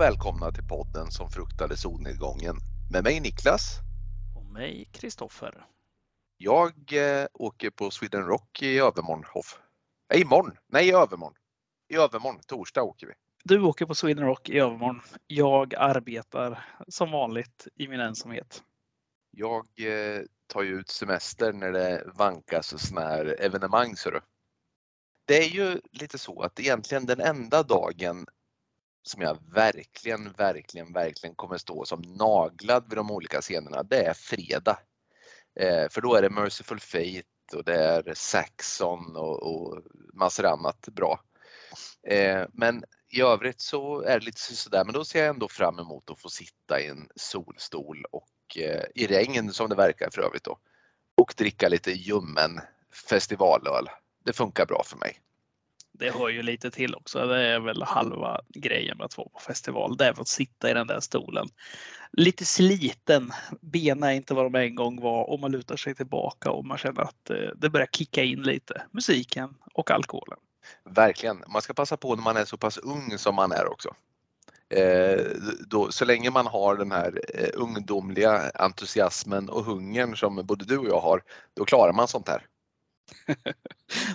och välkomna till podden som fruktade solnedgången med mig Niklas. Och mig Kristoffer. Jag eh, åker på Sweden Rock i övermorgon. Nej, imorgon. Nej, i övermorgon. I övermorgon, torsdag åker vi. Du åker på Sweden Rock i övermorgon. Jag arbetar som vanligt i min ensamhet. Jag eh, tar ju ut semester när det vankas sådana här evenemang. Så. Det är ju lite så att egentligen den enda dagen som jag verkligen, verkligen, verkligen kommer stå som naglad vid de olika scenerna, det är fredag. Eh, för då är det Merciful Fate och det är Saxon och, och massor annat bra. Eh, men i övrigt så är det lite sådär, men då ser jag ändå fram emot att få sitta i en solstol och eh, i regn som det verkar för övrigt då. Och dricka lite ljummen festivalöl. Det funkar bra för mig det hör ju lite till också. Det är väl halva grejen med att vara på festival. Det är att sitta i den där stolen. Lite sliten. Benen är inte vad de en gång var och man lutar sig tillbaka och man känner att eh, det börjar kicka in lite. Musiken och alkoholen. Verkligen. Man ska passa på när man är så pass ung som man är också. Eh, då, så länge man har den här eh, ungdomliga entusiasmen och hungern som både du och jag har, då klarar man sånt här.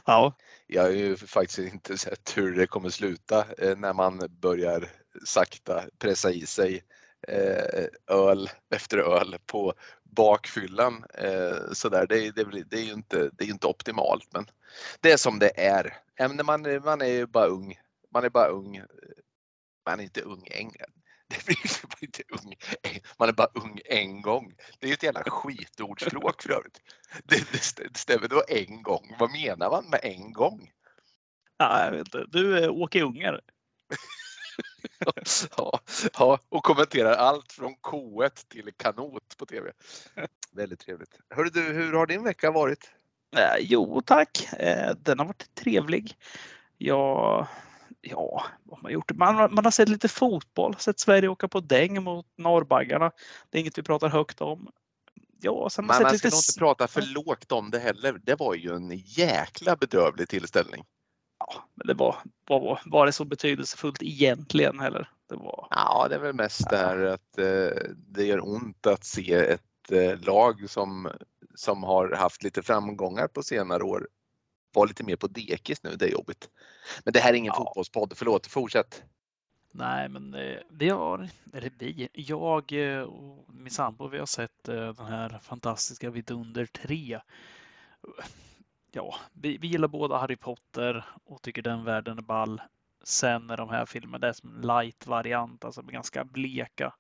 ja. Jag har ju faktiskt inte sett hur det kommer sluta eh, när man börjar sakta pressa i sig eh, öl efter öl på bakfyllan. Eh, så där. Det, det, det, är ju inte, det är inte optimalt men det är som det är. Man, man är ju bara ung. Man är bara ung. Man är inte ung än, blir inte ung. Man är bara ung en gång. Det är ett jävla skitordspråk för övrigt. Det, det, det stämmer då en gång. Vad menar man med en gång? Ja, jag vet inte. Du är Åke Unger. ja, ja, och kommenterar allt från K1 till kanot på TV. Väldigt trevligt. Hörru du, hur har din vecka varit? Eh, jo tack, eh, den har varit trevlig. Jag ja, vad man gjort? Man, man har sett lite fotboll, sett Sverige åka på däng mot norrbaggarna. Det är inget vi pratar högt om. Ja, sen man, man lite... ska nog inte prata för lågt om det heller. Det var ju en jäkla bedrövlig tillställning. Ja, men det var, var, var det så betydelsefullt egentligen heller? Det var... Ja, det är väl mest det här att eh, det gör ont att se ett eh, lag som, som har haft lite framgångar på senare år vara lite mer på dekis nu, det är jobbigt. Men det här är ingen ja. fotbollspodd, förlåt, fortsätt. Nej, men eh, vi har, eller vi, jag eh, och min sambo, vi har sett eh, den här fantastiska Vidunder 3. Ja, vi, vi gillar båda Harry Potter och tycker den världen är ball. Sen är de här filmerna, det är som en light-variant, alltså ganska bleka.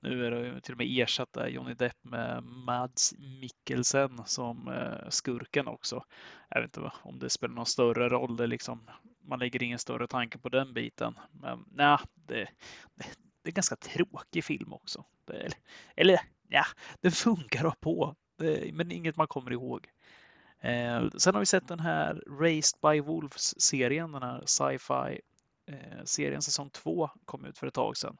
Nu är det till och med ersatt där Johnny Depp med Mads Mikkelsen som eh, skurken också. Jag vet inte om det spelar någon större roll. Det liksom, man lägger ingen större tanke på den biten. Men nej, det, det, det är ganska tråkig film också. Det, eller ja, det funkar att på, det, men inget man kommer ihåg. Eh, sen har vi sett den här Raised by Wolves-serien, den här sci-fi eh, serien säsong 2 kom ut för ett tag sedan.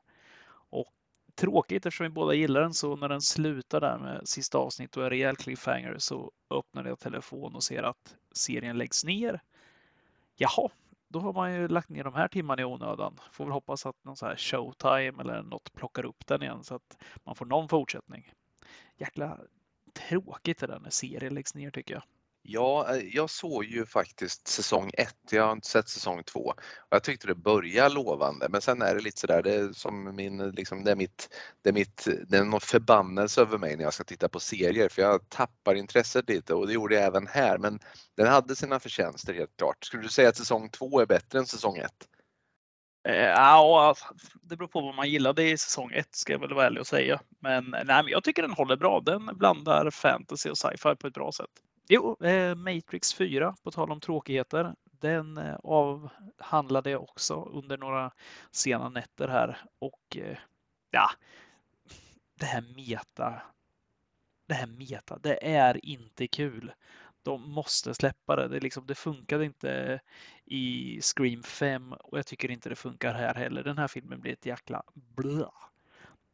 Tråkigt eftersom vi båda gillar den så när den slutar där med sista avsnitt och är rejäl cliffhanger så öppnar jag telefon och ser att serien läggs ner. Jaha, då har man ju lagt ner de här timmarna i onödan. Får väl hoppas att någon så här showtime eller något plockar upp den igen så att man får någon fortsättning. Jäkla tråkigt det där när serien läggs ner tycker jag. Ja, eh, jag såg ju faktiskt säsong 1, jag har inte sett säsong 2. Jag tyckte det började lovande men sen är det lite sådär, det är som min, liksom, det är mitt, det är mitt, det är någon förbannelse över mig när jag ska titta på serier för jag tappar intresset lite och det gjorde jag även här men den hade sina förtjänster helt klart. Skulle du säga att säsong 2 är bättre än säsong 1? Eh, ja, det beror på vad man gillade i säsong 1 ska jag väl vara ärlig och säga. Men, nej, men jag tycker den håller bra. Den blandar fantasy och sci-fi på ett bra sätt. Jo, eh, Matrix 4, på tal om tråkigheter, den eh, avhandlade jag också under några sena nätter här och eh, ja, det här meta. Det här meta, det är inte kul. De måste släppa det. Det, liksom, det funkade inte i Scream 5 och jag tycker inte det funkar här heller. Den här filmen blir ett jäkla blö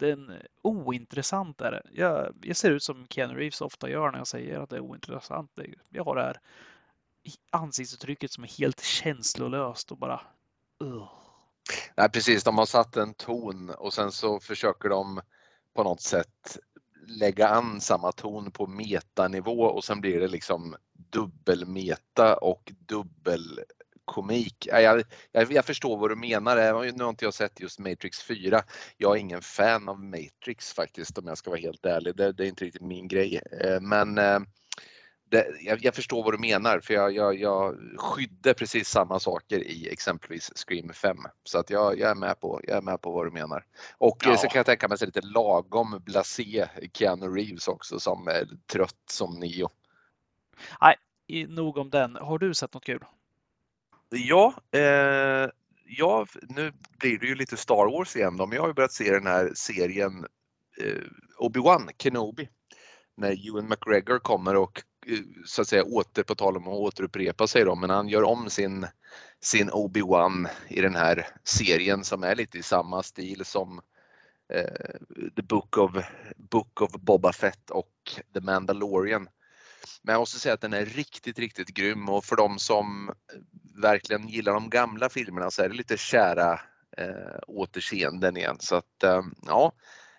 den ointressant är det. Jag, jag ser ut som Keanu Reeves ofta gör när jag säger att det är ointressant. Jag har det här ansiktsuttrycket som är helt känslolöst och bara uh. Nej, precis, de har satt en ton och sen så försöker de på något sätt lägga an samma ton på metanivå och sen blir det liksom dubbelmeta och dubbel dubbelkomik. Jag, jag, jag förstår vad du menar. Nu har inte jag sett just Matrix 4. Jag är ingen fan av Matrix faktiskt om jag ska vara helt ärlig. Det, det är inte riktigt min grej. Eh, men eh, det, jag, jag, förstår vad du menar för jag, jag, skydde precis samma saker i exempelvis Scream 5. Så att jag, jag, är med på, jag är med på vad du menar. Och ja. så kan jag tänka mig lite lagom blasé Keanu Reeves också som är trött som Neo. Nej, nog om den. Har du sett något kul? Ja, eh, ja, nu blir det ju lite Star Wars igen då, men jag har ju börjat se den här serien eh, Obi-Wan Kenobi. När Ewan McGregor kommer och eh, så att säga åter, på tal om att återupprepa sig då, men han gör om sin, sin Obi-Wan i den här serien som är lite i samma stil som eh, The Book of, Book of Boba Fett och The Mandalorian. Men jag måste säga att den är riktigt, riktigt grym och för de som verkligen gillar de gamla filmerna så är det lite kära eh, återseenden igen. Så att eh, ja,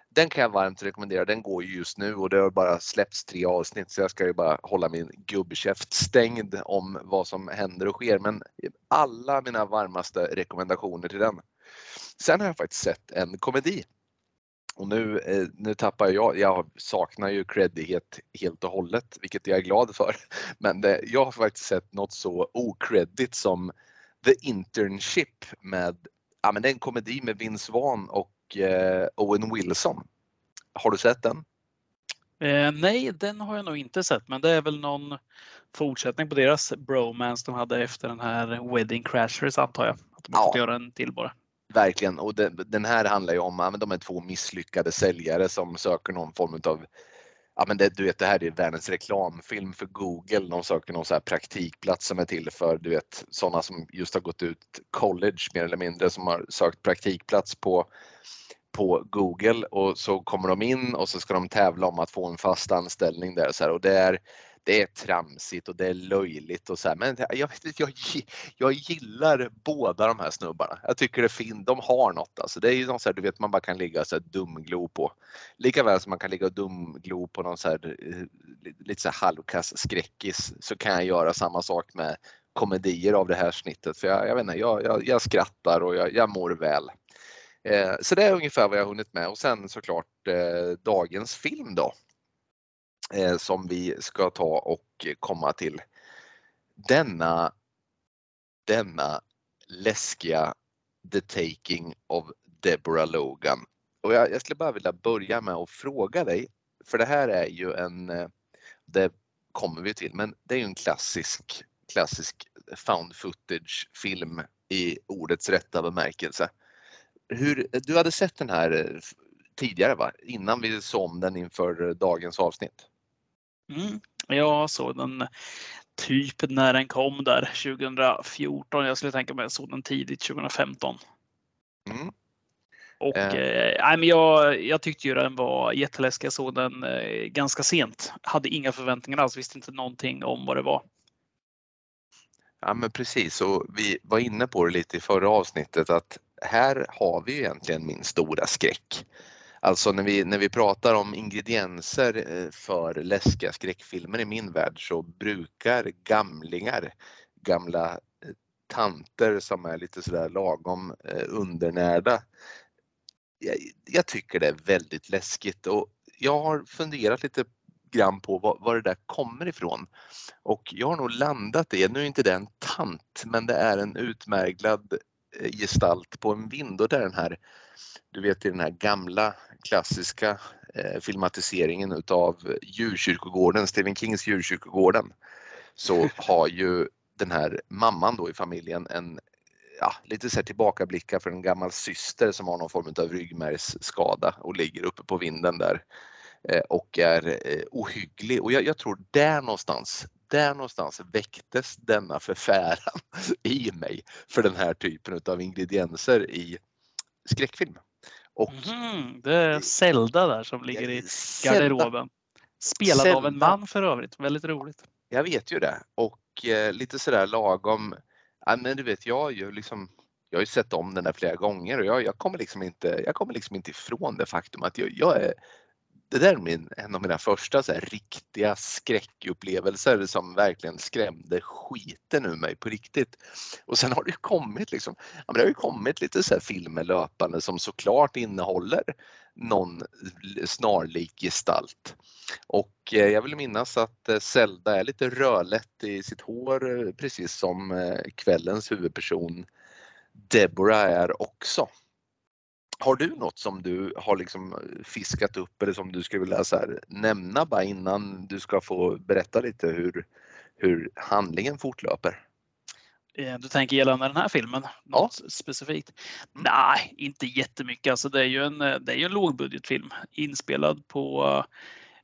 den kan jag varmt rekommendera. Den går ju just nu och det har bara släppts tre avsnitt så jag ska ju bara hålla min gubbkäft stängd om vad som händer och sker. Men alla mina varmaste rekommendationer till den. Sen har jag faktiskt sett en komedi. Och nu, eh, nu tappar jag, jag saknar ju creddighet helt och hållet, vilket jag är glad för. Men det, jag har faktiskt sett något så okreddigt som The Internship med, ja men det är en komedi med Vince Vaughn och Eh, Owen Wilson. Har du sett den? Eh, nej, den har jag nog inte sett, men det är väl någon fortsättning på deras bromance de hade efter den här Wedding Crashers antar jag. Att de ja. göra en till bara. Verkligen, och den, den här handlar ju om att de är två misslyckade säljare som söker någon form av ja men det, du vet det här är världens reklamfilm för Google. De söker någon så här praktikplats som är till för du vet sådana som just har gått ut college mer eller mindre som har sökt praktikplats på på Google. Och så kommer de in och så ska de tävla om att få en fast anställning där så här, och det är det är tramsigt och det är löjligt och så här. men jag, vet, jag, jag gillar båda de här snubbarna. Jag tycker det är fint. De har något alltså. Det är ju någon så här, du vet man bara kan ligga så här dumglo på. Likaväl som man kan ligga och dumglo på någon så här eh, lite så här halvkass skräckis så kan jag göra samma sak med komedier av det här snittet. För jag, jag vet inte, jag, jag, jag skrattar och jag, jag mår väl. Eh, så det är ungefär vad jag hunnit med och sen såklart eh, dagens film då. Eh, som vi ska ta och komma till. Denna, denna läskiga The Taking of Deborah Logan. Och jag, jag skulle bara vilja börja med att fråga dig, för det här är ju en, eh, det kommer vi till, men det är ju en klassisk, klassisk found footage film i ordets rätta bemärkelse hur, du hade sett den här eh, tidigare va? Innan vi såg om den inför dagens avsnitt? Mm, jag såg den typ när den kom där 2014. Jag skulle tänka mig att jag såg den tidigt 2015. Mm. Och eh. Eh, men jag, jag tyckte ju den var jätteläskig. Jag såg den eh, ganska sent. Hade inga förväntningar alls, visste inte någonting om vad det var. Ja men precis och vi var inne på det lite i förra avsnittet att här har vi egentligen min stora skräck. Alltså när vi, när vi pratar om ingredienser eh, för läskiga skräckfilmer i min värld så brukar gamlingar, gamla eh, tanter som är lite sådär lagom eh, undernärda. Jag, jag tycker det är väldigt läskigt och jag har funderat lite grann på var, var, det där kommer ifrån. Och jag har nog landat i, nu är inte det en tant, men det är en utmärglad gestalt på en vind och det är den här, du vet i den här gamla klassiska eh, filmatiseringen utav djurkyrkogården, Stephen Kings djurkyrkogården, så har ju den här mamman då i familjen en ja, lite så här tillbakablickar för en gammal syster som har någon form av ryggmärgsskada och ligger uppe på vinden där eh, och är eh, ohygglig. Och jag, jag, tror där någonstans, där någonstans väcktes denna förfäran i mig för den här typen av ingredienser i skräckfilm. Och, mm, det är Zelda där som ligger i garderoben. Spelad Zelda. av en man för övrigt, väldigt roligt. Jag vet ju det och eh, lite sådär lagom, ja, men du vet jag ju liksom jag har ju sett om den där flera gånger och jag, jag, kommer, liksom inte, jag kommer liksom inte ifrån det faktum att jag, jag är det där är min, en av mina första så här, riktiga skräckupplevelser som verkligen skrämde skiten ur mig på riktigt. Och sen har det kommit liksom, ja, men det har ju kommit lite så här filmer löpande som såklart innehåller någon snarlik gestalt. Och eh, jag vill minnas att eh, Zelda är lite rödlätt i sitt hår eh, precis som eh, kvällens huvudperson Deborah är också. Har du något som du har liksom fiskat upp eller som du skulle vilja här, nämna bara innan du ska få berätta lite hur, hur handlingen fortlöper? Eh, du tänker gällande den här filmen? Något ja. specifikt? Mm. Nej, inte jättemycket. Alltså det är ju en, det är ju en lågbudgetfilm inspelad på eh,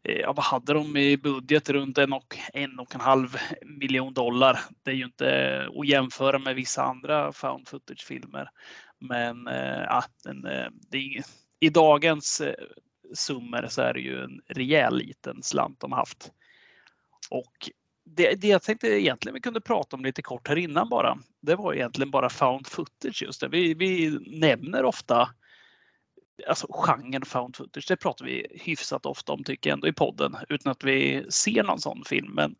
Ja, vad hade de i budget? Runt en och en och en halv miljon dollar. Det är ju inte att jämföra med vissa andra found footage-filmer. Men eh, ja, den, eh, är, i dagens eh, summor så är det ju en rejäl liten slant de haft. Och det, det jag tänkte egentligen vi kunde prata om lite kort här innan bara. Det var egentligen bara found footage just det. Vi, vi nämner ofta alltså genren found footage. Det pratar vi hyfsat ofta om tycker jag ändå i podden utan att vi ser någon sån film. Men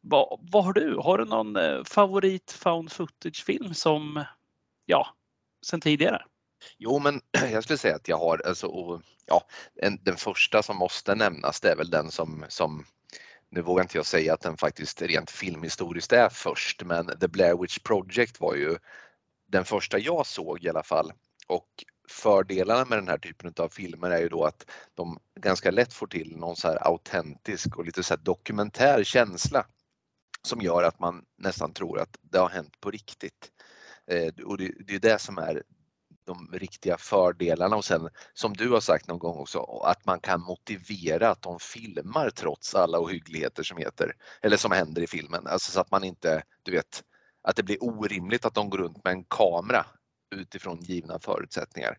vad, vad har du? Har du någon eh, favorit found footage film som ja, sen tidigare? Jo, men jag skulle säga att jag har, alltså, ja, en, den första som måste nämnas det är väl den som, som nu vågar inte jag säga att den faktiskt rent filmhistoriskt är först, men The Blair Witch Project var ju den första jag såg i alla fall. Och fördelarna med den här typen av filmer är ju då att de ganska lätt får till någon så här autentisk och lite så dokumentär känsla som gör att man nästan tror att det har hänt på riktigt. Eh, och det, det är det som är de riktiga fördelarna och sen som du har sagt någon gång också att man kan motivera att de filmar trots alla ohyggligheter som heter eller som händer i filmen. Alltså så att man inte, du vet, att det blir orimligt att de går runt med en kamera utifrån givna förutsättningar.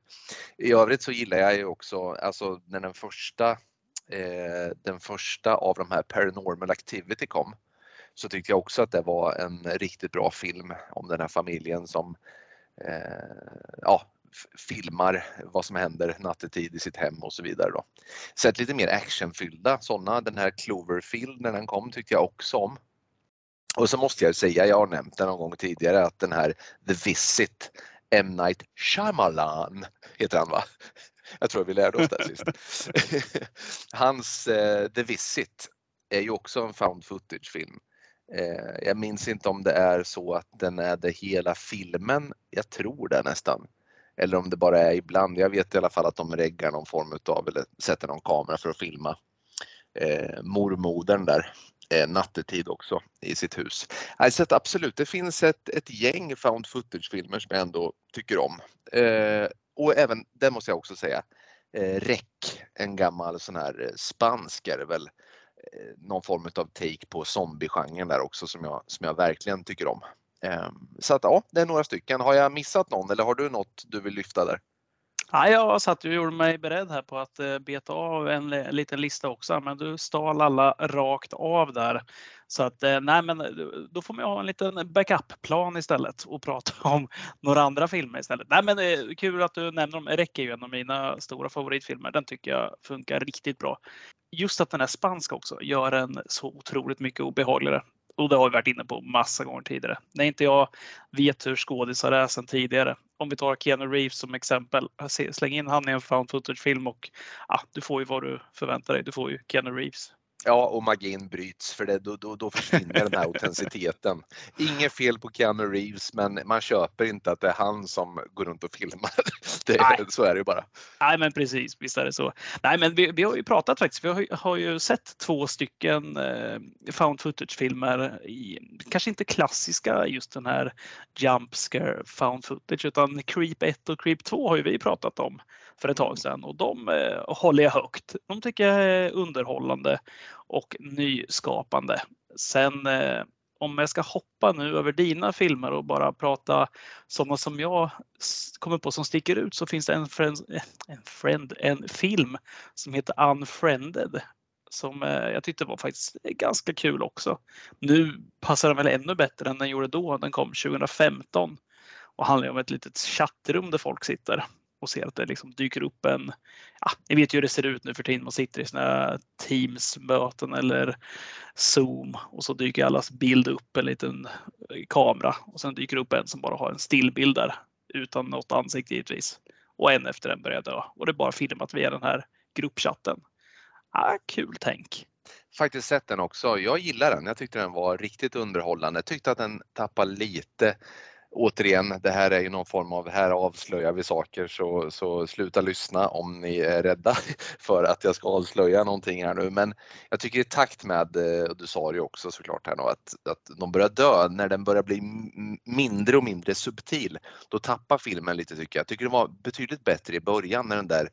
I övrigt så gillar jag ju också, alltså när den första, eh, den första av de här Paranormal Activity kom så tyckte jag också att det var en riktigt bra film om den här familjen som eh, ja, filmar vad som händer nattetid i sitt hem och så vidare. Då. Sett lite mer actionfyllda sådana. Den här Cloverfield när den kom tyckte jag också om. Och så måste jag säga, jag har nämnt det någon gång tidigare, att den här The Visit, M. Night Shyamalan heter han va? Jag tror vi lärde oss det sist. Hans eh, The Visit är ju också en found footage-film Eh, jag minns inte om det är så att den är det hela filmen. Jag tror det nästan. Eller om det bara är ibland. Jag vet i alla fall att de reggar någon form utav eller sätter någon kamera för att filma eh, mormodern där eh, nattetid också i sitt hus. Så att absolut, det finns ett, ett gäng found footage-filmer som jag ändå tycker om. Eh, och även, det måste jag också säga, eh, REC, en gammal sån här eh, spansk är det väl, Eh, någon form av take på zombiegenren där också som jag, som jag verkligen tycker om. Ehm, så att ja, det är några stycken. Har jag missat någon eller har du något du vill lyfta där? Ja, jag satt och gjorde mig beredd här på att eh, beta av en, liten lista också, men du stal alla rakt av där. Så att eh, nej, men eh, då får man ha en liten backup-plan istället och prata om några andra filmer istället. Nej, men kul att du nämner dem. Räcker ju en av mina stora favoritfilmer. Den tycker jag funkar riktigt bra just att den är spansk också gör den så otroligt mycket obehagligare. Och det har vi varit inne på massa gånger tidigare. När inte jag vet hur skådisar är sedan tidigare. Om vi tar Keanu Reeves som exempel. Släng in han i en found footage-film och ja, du får ju vad du förväntar dig. Du får ju Keanu Reeves. Ja, och magin bryts för det, då, då, då försvinner den här autenticiteten. Inget fel på Keanu Reeves, men man köper inte att det är han som går runt och filmar. Det, så är det ju bara. Nej, men precis, visst är det så. Nej, men vi, vi har ju pratat faktiskt. Vi har, har ju sett två stycken eh, found footage-filmer. Kanske inte klassiska, just den här jump scare found footage, utan Creep 1 och Creep 2 har ju vi pratat om för ett tag sedan och de eh, håller jag högt. De tycker jag är underhållande och nyskapande. Sen eh, om jag ska hoppa nu över dina filmer och bara prata sådana som jag kommer på som sticker ut så finns det en, friend, eh, en, friend, en film som heter Unfriended som eh, jag tyckte var faktiskt ganska kul också. Nu passar den väl ännu bättre än den gjorde då. Den kom 2015 och handlar om ett litet chattrum där folk sitter och ser att det liksom dyker upp en, ja, ni vet ju hur det ser ut nu för tiden, man sitter i sina Teams-möten eller Zoom och så dyker allas bild upp en liten eh, kamera och sen dyker upp en som bara har en stillbild där utan något ansikte givetvis. Och en efter en börjar dö och det är bara filmat via den här gruppchatten. Ah, kul tänk. Faktiskt sett den också. Jag gillar den. Jag tyckte den var riktigt underhållande. Jag tyckte att den tappade lite återigen, det här är ju någon form av, här avslöjar vi saker så, så sluta lyssna om ni är rädda för att jag ska avslöja någonting här nu. Men jag tycker i takt med, eh, och du sa det ju också såklart här nu, att, att de börjar dö, när den börjar bli mindre och mindre subtil, då tappar filmen lite tycker jag. Jag tycker det var betydligt bättre i början när den där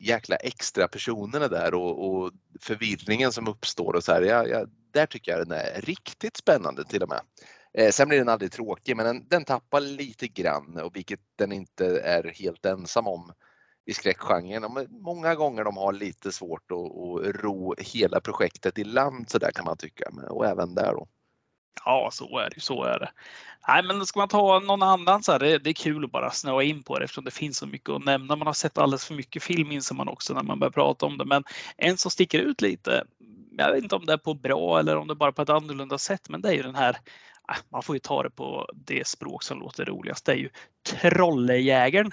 jäkla extra personerna där och, och förvirringen som uppstår och så här. Ja, ja, där tycker jag den är riktigt spännande till och med. Eh, sen blir den aldrig tråkig men den, den tappar lite grann och vilket den inte är helt ensam om i skräckgenren. Många gånger de har lite svårt att, att ro hela projektet i land så där kan man tycka och även där då. Ja, så är det. Så är det. Nej, men ska man ta någon annan så här, det, det är kul att bara snöa in på det eftersom det finns så mycket att nämna. Man har sett alldeles för mycket film inser man också när man börjar prata om det. Men en som sticker ut lite, jag vet inte om det är på bra eller om det är bara på ett annorlunda sätt, men det är ju den här man får ju ta det på det språk som låter roligast. Det är ju Trollejägaren.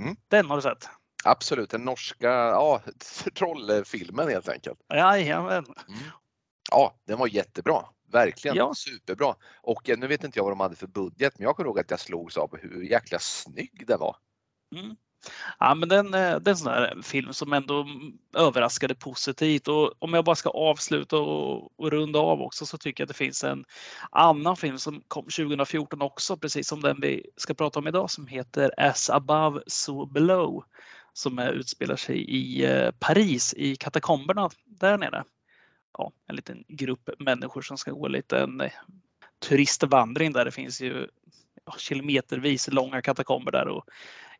Mm. Den har du sett? Absolut, den norska ja, trollfilmen helt enkelt. Jajamän. Mm. Ja, den var jättebra. Verkligen ja. superbra. Och nu vet inte jag vad de hade för budget, men jag kommer ihåg att jag slogs av hur jäkla snygg den var. Mm. Ja, men den, eh, det är en sån här film som ändå överraskade positivt och om jag bara ska avsluta och, och, runda av också så tycker jag att det finns en annan film som kom 2014 också, precis som den vi ska prata om idag som heter As above so below som utspelar sig i eh, Paris i katakomberna där nere ja, en liten grupp människor som ska gå en liten turistvandring där det finns ju kilometervis långa katakomber där. Och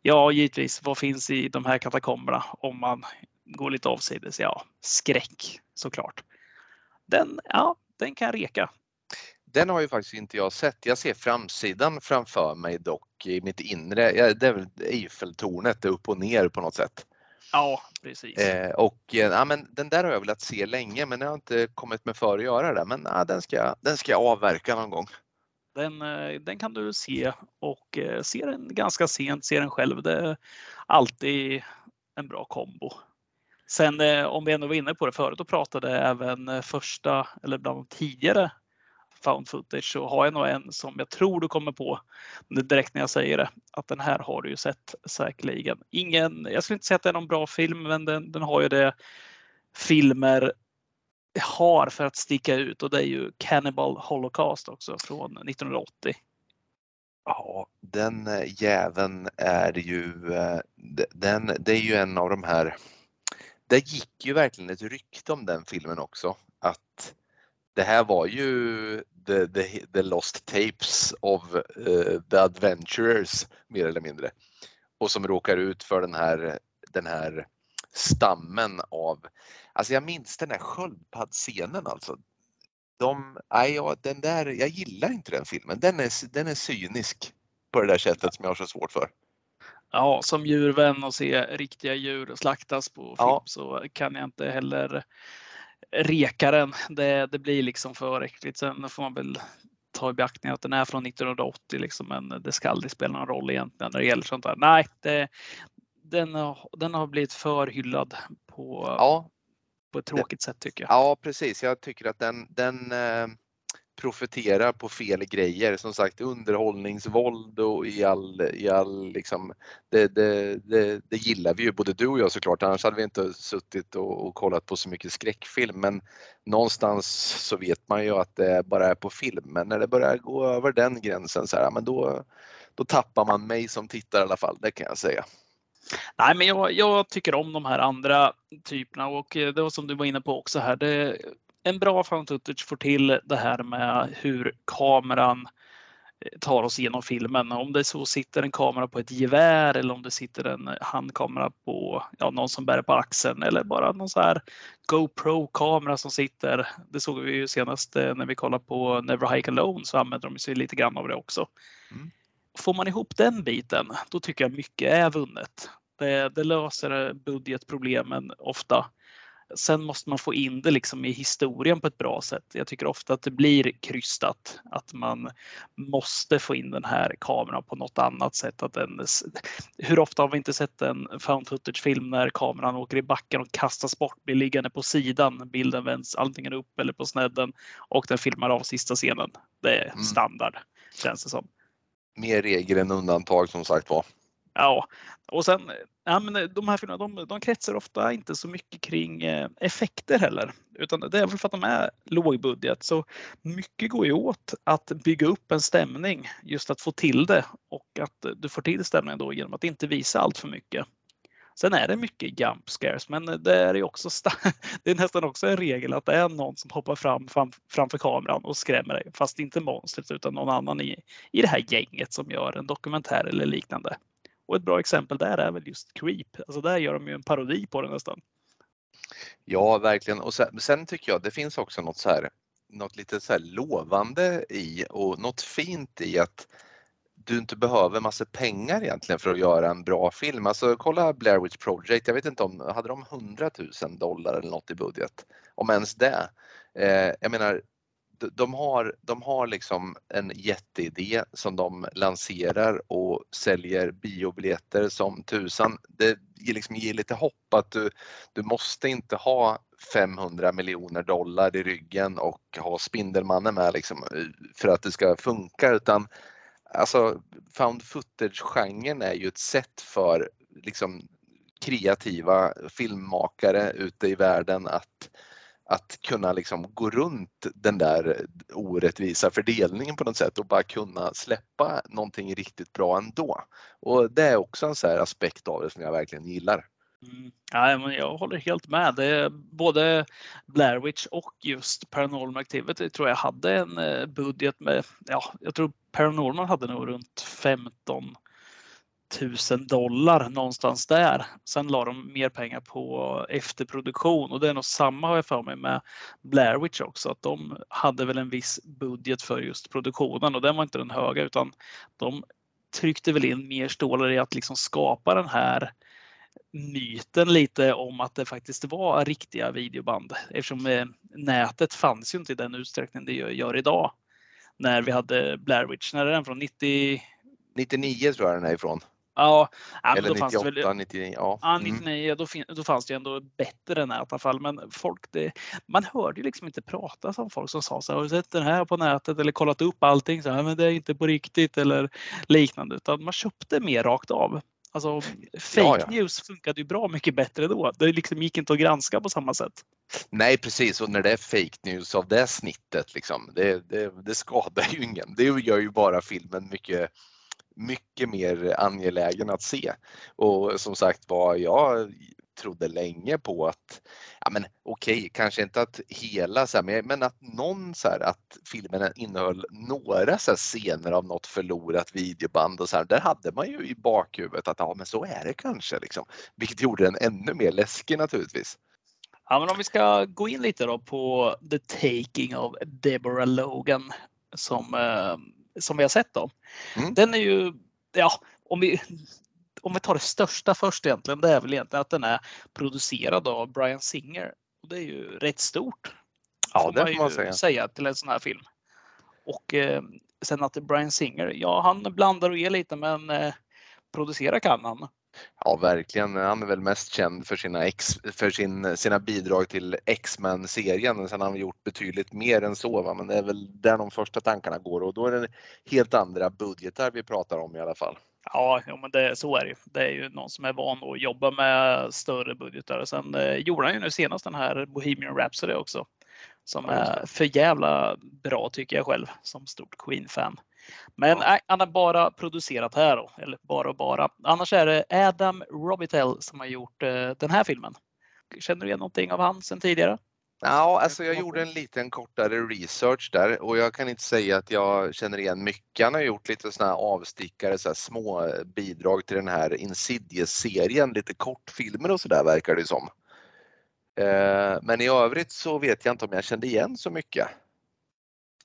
ja, givetvis, vad finns i de här katakomberna om man går lite avsides? Ja, skräck såklart. Den, ja, den kan reka. Den har ju faktiskt inte jag sett. Jag ser framsidan framför mig dock i mitt inre. Det är väl Eiffeltornet upp och ner på något sätt. Ja, precis. Eh, och eh, ja, men den där har jag velat se länge men jag har inte kommit med för att göra det. Men ja, den, ska, den ska jag avverka någon gång. Den, eh, den kan du se och eh, se den ganska sent, se den själv. Det är alltid en bra kombo. Sen eh, om vi ändå var inne på det förut och pratade även första eller bland de tidigare found footage så har jag nog en som jag tror du kommer på direkt när jag säger det. Att den här har du ju sett säkerligen. Ingen, jag skulle inte säga att det är någon bra film, men den, den har ju det filmer har för att sticka ut och det är ju Cannibal Holocaust också från 1980. Ja, den eh, jäveln är ju, eh, den, det är ju en av de här, det gick ju verkligen ett rykte om den filmen också. Att det här var ju the, the, the lost tapes of uh, the adventurers mer eller mindre. Och som råkar ut för den här, den här stammen av, alltså jag minns den här sköldpaddscenen alltså. De, nej, ja, den där, jag gillar inte den filmen. Den är, den är cynisk på det där sättet som jag har så svårt för. Ja, som djurvän och se riktiga djur slaktas på film ja. så kan jag inte heller rekaren, det, det blir liksom för äckligt. Sen får man väl ta i beaktning att den är från 1980 liksom, men det ska aldrig spela någon roll egentligen när det gäller sånt där. Nej, det, den, den har blivit för hyllad på, ja, på ett tråkigt det, sätt tycker jag. Ja, precis. Jag tycker att den, den eh, profiterar på fel grejer. Som sagt underhållningsvåld och i all, i all liksom, det, det, det, det, gillar vi ju både du och jag såklart, annars hade vi inte suttit och, och, kollat på så mycket skräckfilm. Men någonstans så vet man ju att det bara är på film. Men när det börjar gå över den gränsen så här, men då, då tappar man mig som tittare i alla fall, det kan jag säga. Nej, men jag, jag, tycker om de här andra typerna och eh, det var som du var inne på också här. Det, en bra found footage får till det här med hur kameran eh, tar oss igenom filmen. Om det så sitter en kamera på ett gevär eller om det sitter en handkamera på ja, någon som bär på axeln eller bara någon så här GoPro-kamera som sitter. Det såg vi ju senast eh, när vi kollade på Never Hike Alone så använder de sig lite grann av det också. Mm får man ihop den biten, då tycker jag mycket är vunnet. Det, det löser budgetproblemen ofta. Sen måste man få in det liksom i historien på ett bra sätt. Jag tycker ofta att det blir krystat. Att man måste få in den här kameran på något annat sätt. Att den, hur ofta har vi inte sett en found footage-film när kameran åker i backen och kastas bort, blir liggande på sidan. Bilden vänds antingen upp eller på snedden och den filmar av sista scenen. Det är mm. standard, mm. känns det som. Mer regel än undantag som sagt var. Ja, och sen ja, men eh, de här filmerna de, de kretsar ofta inte så mycket kring eh, effekter heller. Utan det är väl för att de är lågbudget. Så mycket går ju åt att bygga upp en stämning. Just att få till det och att du får till stämningen då genom att inte visa allt för mycket. Sen är det mycket jump scares, men det är, också det är nästan också en regel att det är någon som hoppar fram, fram framför kameran och skrämmer dig. Fast inte monstret utan någon annan i, i det här gänget som gör en dokumentär eller liknande. Och ett bra exempel där är väl just Creep. Alltså där gör de ju en parodi på det nästan. Ja, verkligen. Och sen, sen tycker jag det finns också något så här, något lite så lovande i och något fint i att du inte behöver massa pengar egentligen för att göra en bra film. Alltså kolla Blair Witch Project, jag vet inte om, hade de 100 000 dollar eller något i budget? Om ens det. Eh, jag menar, de har, de har liksom en jätteidé som de lanserar och säljer biobiljetter som tusan. Det liksom ger lite hopp att du, du måste inte ha 500 miljoner dollar i ryggen och ha Spindelmannen med liksom eh, för att det ska funka utan alltså found footage-genren är ju ett sätt för liksom kreativa filmmakare ute i världen att att kunna liksom gå runt den där orättvisa fördelningen på något sätt och bara kunna släppa någonting riktigt bra ändå. Och det är också en så aspekt av det som jag verkligen gillar. Mm. Ja, men jag håller helt med. Det både Blair Witch och just Paranormal Activity tror jag hade en eh, budget med, ja, jag tror Paranormal hade nog runt 15 000 dollar någonstans där. Sen la de mer pengar på efterproduktion och det är nog samma har jag för mig med Blair Witch också. Att de hade väl en viss budget för just produktionen och den var inte den höga utan de tryckte väl in mer stålar i att liksom skapa den här myten lite om att det faktiskt var riktiga videoband eftersom eh, nätet fanns ju inte i den utsträckning det gör idag. När vi hade Blair Witch, när är den från? 90... 99 tror jag den är ifrån. Ja, Eller då 98, fanns det väl, 99. Ja, ja 99 mm. då, då fanns det ju ändå bättre nät i alla fall. Men folk, det, man hörde ju liksom inte prata som folk som sa så här, har du sett den här på nätet eller kollat upp allting så här, men det är inte på riktigt eller liknande. Utan man köpte mer rakt av. Alltså fake ja, ja. news funkade ju bra mycket bättre då. Det liksom gick inte att granska på samma sätt. Nej precis och när det är fake news av det snittet liksom, det, det, det skadar ju ingen. Det gör ju bara filmen mycket mycket mer angelägen att se. Och som sagt var, jag trodde länge på att, ja men okej, okay, kanske inte att hela så här, men att någon så här, att filmen innehöll några så här scener av något förlorat videoband och så här, där hade man ju i bakhuvudet att ja men så är det kanske liksom. Vilket gjorde den ännu mer läskig naturligtvis. Ja men om vi ska gå in lite då på The Taking of Deborah Logan som eh, som vi har sett då. Mm. Den är ju, ja, om vi, om vi tar det största först egentligen, det är väl egentligen att den är producerad av Brian Singer. Och det är ju rätt stort. Ja, det får man säga. säga till en sån här film. Och eh, sen att Brian Singer, ja han blandar och ger lite men eh, producera kan han. Ja, verkligen. Han är väl mest känd för sina, ex, för sin, sina bidrag till X-Men-serien. Sen har han gjort betydligt mer än så, va? men det är väl där de första tankarna går och då är det helt andra budgetar vi pratar om i alla fall. Ja, ja men det, så är det Det är ju någon som är van att jobba med större budgetar. Sen eh, gjorde han ju nu senast den här Bohemian Rhapsody också. Som är för jävla bra tycker jag själv som stort Queen-fan. Men ja. nej, han har bara producerat här då, eller bara och bara. Annars är det Adam Robitel som har gjort eh, den här filmen. Känner du igen någonting av han sen tidigare? Ja, alltså jag gjorde en liten kortare research där och jag kan inte säga att jag känner igen mycket. Han har gjort lite sådana här avstickare, så små bidrag till den här Insidious-serien, lite kortfilmer och sådär verkar det som. Eh, men i övrigt så vet jag inte om jag kände igen så mycket.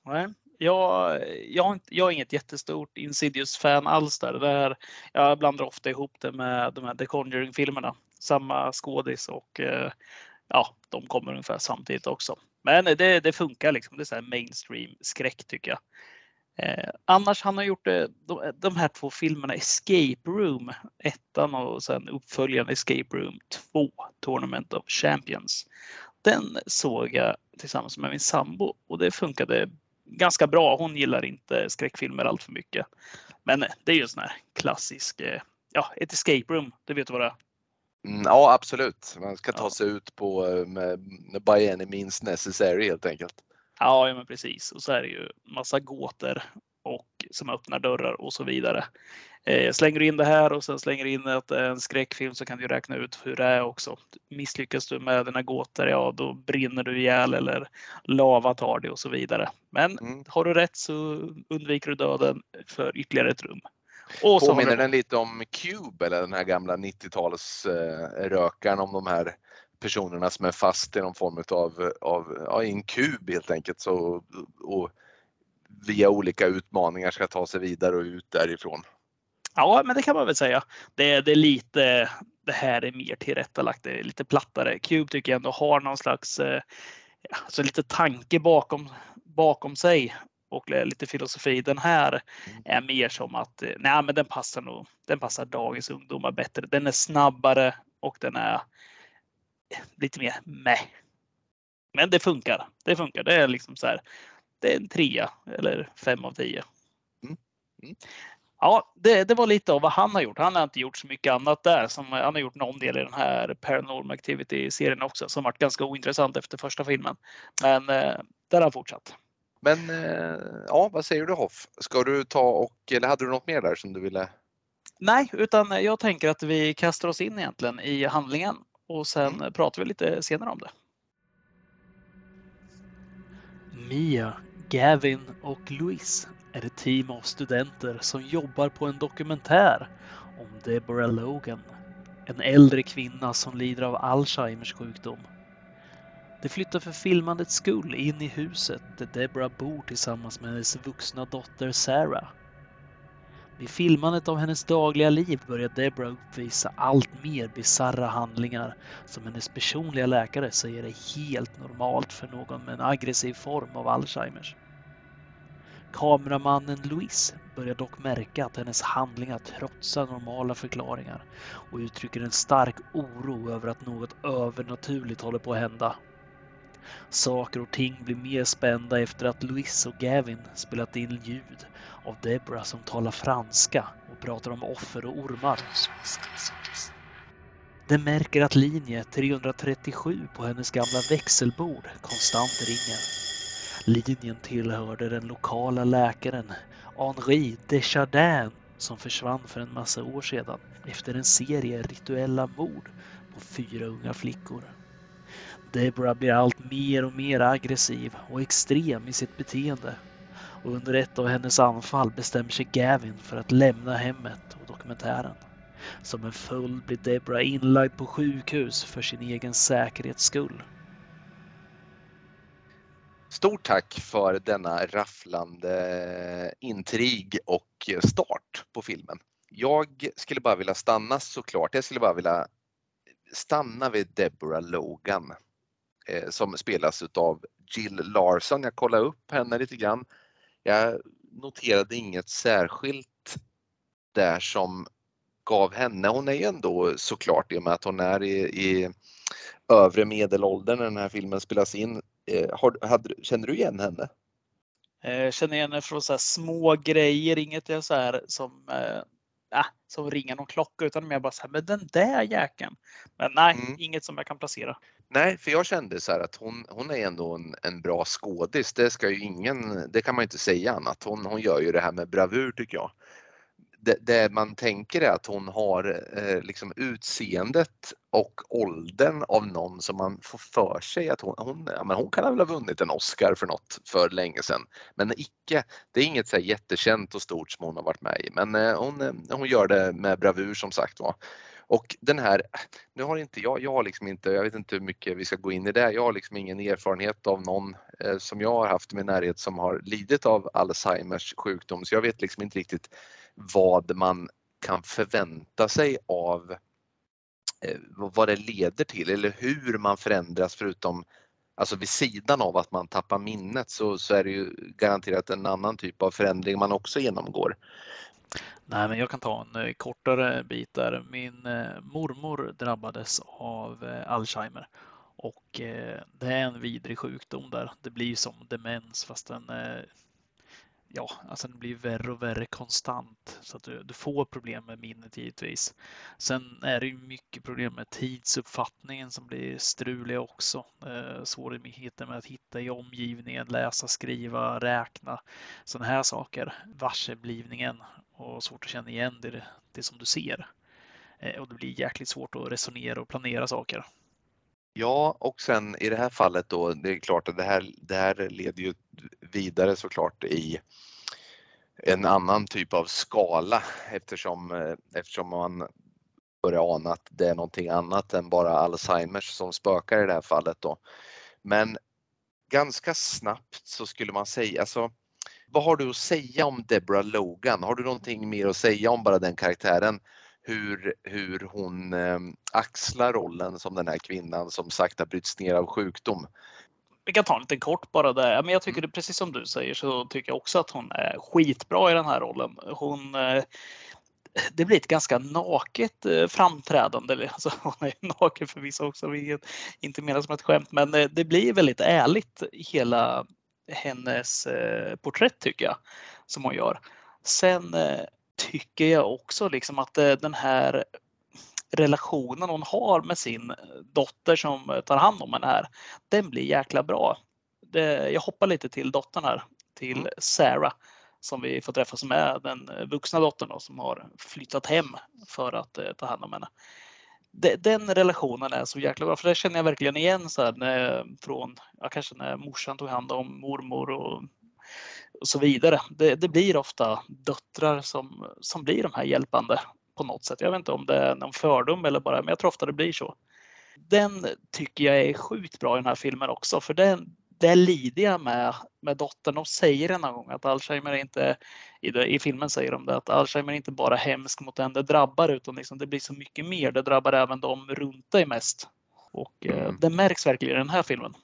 Nej, Jag, jag, jag är inget jättestort Insidious-fan alls där. Det är, jag blandar ofta ihop det med de här The Conjuring-filmerna. Samma skådis och eh, ja, de kommer ungefär samtidigt också. Men det, det funkar liksom. Det är så mainstream skräck tycker jag. Eh, annars han har gjort eh, de, de, här två filmerna Escape Room, 1 och sen uppföljaren Escape Room 2, Tournament of Champions. Den såg jag tillsammans med min sambo och det funkade ganska bra. Hon gillar inte skräckfilmer allt för mycket. Men det är ju en sån här klassisk, eh, ja, ett escape room. Det vet du vad det är? Mm, ja, absolut. Man ska ta ja. sig ut på eh, med, by any means necessary helt enkelt. Ja, ja, men precis. Och så är det ju massa gåtor och som öppnar dörrar och så vidare. Eh, slänger du in det här och sen slänger du in att det är en skräckfilm så kan du räkna ut hur det är också. Misslyckas du med dina gåtor, ja då brinner du ihjäl eller lava tar dig och så vidare. Men mm. har du rätt så undviker du döden för ytterligare ett rum. Och Påminner den lite om Cube eller den här gamla 90-talsrökaren om de här personerna som är fast i någon form av, av ja, i en kub helt enkelt så, och via olika utmaningar ska ta sig vidare och ut därifrån. Ja, men det kan man väl säga. Det, det är lite, det här är mer tillrättalagt, det är lite plattare. Cube tycker jag ändå har någon slags, eh, alltså lite tanke bakom, bakom sig och lite filosofi. Den här mm. är mer som att eh, nej, men den passar nog. Den passar dagens ungdomar bättre. Den är snabbare och den är lite mer med. Men det funkar. Det funkar. Det är liksom så här. Det är en trea eller fem av tio. Mm. Mm. Ja, det, det, var lite av vad han har gjort. Han har inte gjort så mycket annat där. Som, han har gjort någon del i den här Paranormal Activity-serien också som varit ganska ointressant efter första filmen. Men eh, där har han fortsatt. Men eh, ja, vad säger du Hoff? Ska du ta och, eller hade du något mer där som du ville? Nej, utan jag tänker att vi kastar oss in egentligen i handlingen och sen mm. pratar vi lite senare om det. Mia, Gavin och Louise är ett team av studenter som jobbar på en dokumentär om Deborah Logan, en äldre kvinna som lider av Alzheimers sjukdom. De flyttar för filmandets skull in i huset där Deborah bor tillsammans med hennes vuxna dotter Sarah. Vid filmandet av hennes dagliga liv börjar Deborah uppvisa allt mer bisarra handlingar som hennes personliga läkare säger är helt normalt för någon med en aggressiv form av Alzheimers. Kameramannen Louise börjar dock märka att hennes handlingar trotsar normala förklaringar och uttrycker en stark oro över att något övernaturligt håller på att hända. Saker och ting blir mer spända efter att Louise och Gavin spelat in ljud av Deborah som talar franska och pratar om offer och ormar. De märker att linje 337 på hennes gamla växelbord konstant ringer. Linjen tillhörde den lokala läkaren Henri Desjardins som försvann för en massa år sedan efter en serie rituella mord på fyra unga flickor. Deborah blir allt mer och mer aggressiv och extrem i sitt beteende och under ett av hennes anfall bestämmer sig Gavin för att lämna hemmet och dokumentären. Som en följd blir Deborah inlagd på sjukhus för sin egen säkerhets skull. Stort tack för denna rafflande intrig och start på filmen. Jag skulle bara vilja stanna såklart. Jag skulle bara vilja stanna vid Deborah Logan som spelas av Jill Larson. Jag kollade upp henne lite grann. Jag noterade inget särskilt där som gav henne, hon är ju ändå såklart i och med att hon är i, i övre medelåldern när den här filmen spelas in, Eh, har, hade, känner du igen henne? Jag eh, känner igen henne från så små grejer, inget jag så här som, äh, som ringer någon klocka utan mer bara så här, men den där jäkeln. Men nej, mm. inget som jag kan placera. Nej, för jag kände så här att hon, hon är ändå en, en bra skådis. Det ska ju ingen, det kan man inte säga annat. Hon, hon gör ju det här med bravur tycker jag det, det, man tänker är att hon har eh, liksom utseendet och åldern av någon som man får för sig att hon, hon, ja, men hon kan väl ha vunnit en Oscar för något för länge sedan. Men icke, det är inget så jättekänt och stort som hon har varit med i men eh, hon, eh, hon gör det med bravur som sagt var. Och den här, nu har inte jag, jag har liksom inte, jag vet inte hur mycket vi ska gå in i det, jag har liksom ingen erfarenhet av någon eh, som jag har haft i min närhet som har lidit av Alzheimers sjukdom så jag vet liksom inte riktigt vad man kan förvänta sig av eh, vad det leder till eller hur man förändras förutom Alltså vid sidan av att man tappar minnet så, så är det ju garanterat en annan typ av förändring man också genomgår. Nej, men jag kan ta en eh, kortare bit där. Min eh, mormor drabbades av Alzheimer och det är en vidrig sjukdom där. Det blir som demens fast den ja, alltså den blir värre och värre konstant så att du, du, får problem med minnet givetvis. Sen är det ju mycket problem med tidsuppfattningen som blir strulig också. Eh, svårigheter med att hitta i omgivningen, läsa, skriva, räkna, sådana här saker. Varseblivningen och svårt att känna igen det, det som du ser. Eh, och det blir jäkligt svårt att resonera och planera saker. Ja, och sen i det här fallet då, det är klart att det här, det här leder ju vidare såklart i en annan typ av skala eftersom, eh, eftersom man börjar ana att det är någonting annat än bara Alzheimers som spökar i det här fallet då. Men ganska snabbt så skulle man säga, alltså vad har du att säga om Deborah Logan? Har du någonting mer att säga om bara den karaktären? Hur, hur hon eh, axlar rollen som den här kvinnan som sakta bryts ner av sjukdom. Vi kan ta en liten kort bara där. Men jag tycker det precis som du säger så tycker jag också att hon är skitbra i den här rollen. Hon eh, det blir ett ganska naket eh, framträdande. Alltså, hon är naken för vissa också, vilket inte menas som ett skämt, men det blir väldigt ärligt hela hennes porträtt tycker jag som hon gör. Sen tycker jag också liksom att eh, den här relationen hon har med sin dotter som tar hand om henne här, den blir jäkla bra. Det, jag hoppar lite till dottern här, till mm. Sarah som vi får träffa som är den vuxna dottern då, som har flyttat hem för att eh, ta hand om henne. Den relationen är så jäkla bra, för det känner jag verkligen igen så här, när, från, ja, kanske när morsan tog hand om mormor och och så vidare. Det, det, blir ofta döttrar som, som blir de här hjälpande på något sätt. Jag vet inte om det är någon fördom eller bara, men jag tror ofta det blir så. Den tycker jag är sjukt bra i den här filmen också, för den, det lider jag med, med dottern. De säger en gång att Alzheimer är inte, i, det, i filmen säger de det, att Alzheimer inte bara hemsk mot den det drabbar, utan liksom det blir så mycket mer. Det drabbar även de runt dig mest. Och eh, mm. det märks verkligen i den här filmen.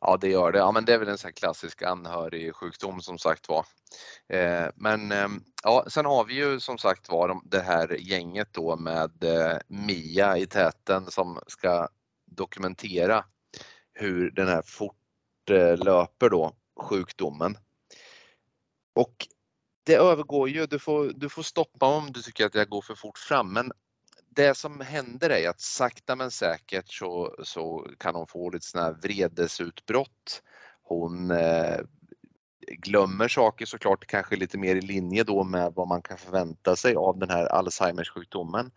Ja, det gör det. Ja, men det är väl en sån klassisk anhörigsjukdom som sagt var. Eh, men eh, ja, sen har vi ju som sagt var det här gänget då med eh, Mia i täten som ska dokumentera hur den här fortlöper då, sjukdomen. Och det övergår ju, du får, du får stoppa om du tycker att jag går för fort fram, men det som händer är att sakta men säkert så, så kan hon få lite sådana här vredesutbrott. Hon eh, glömmer saker såklart, kanske lite mer i linje då med vad man kan förvänta sig av den här Alzheimers sjukdomen.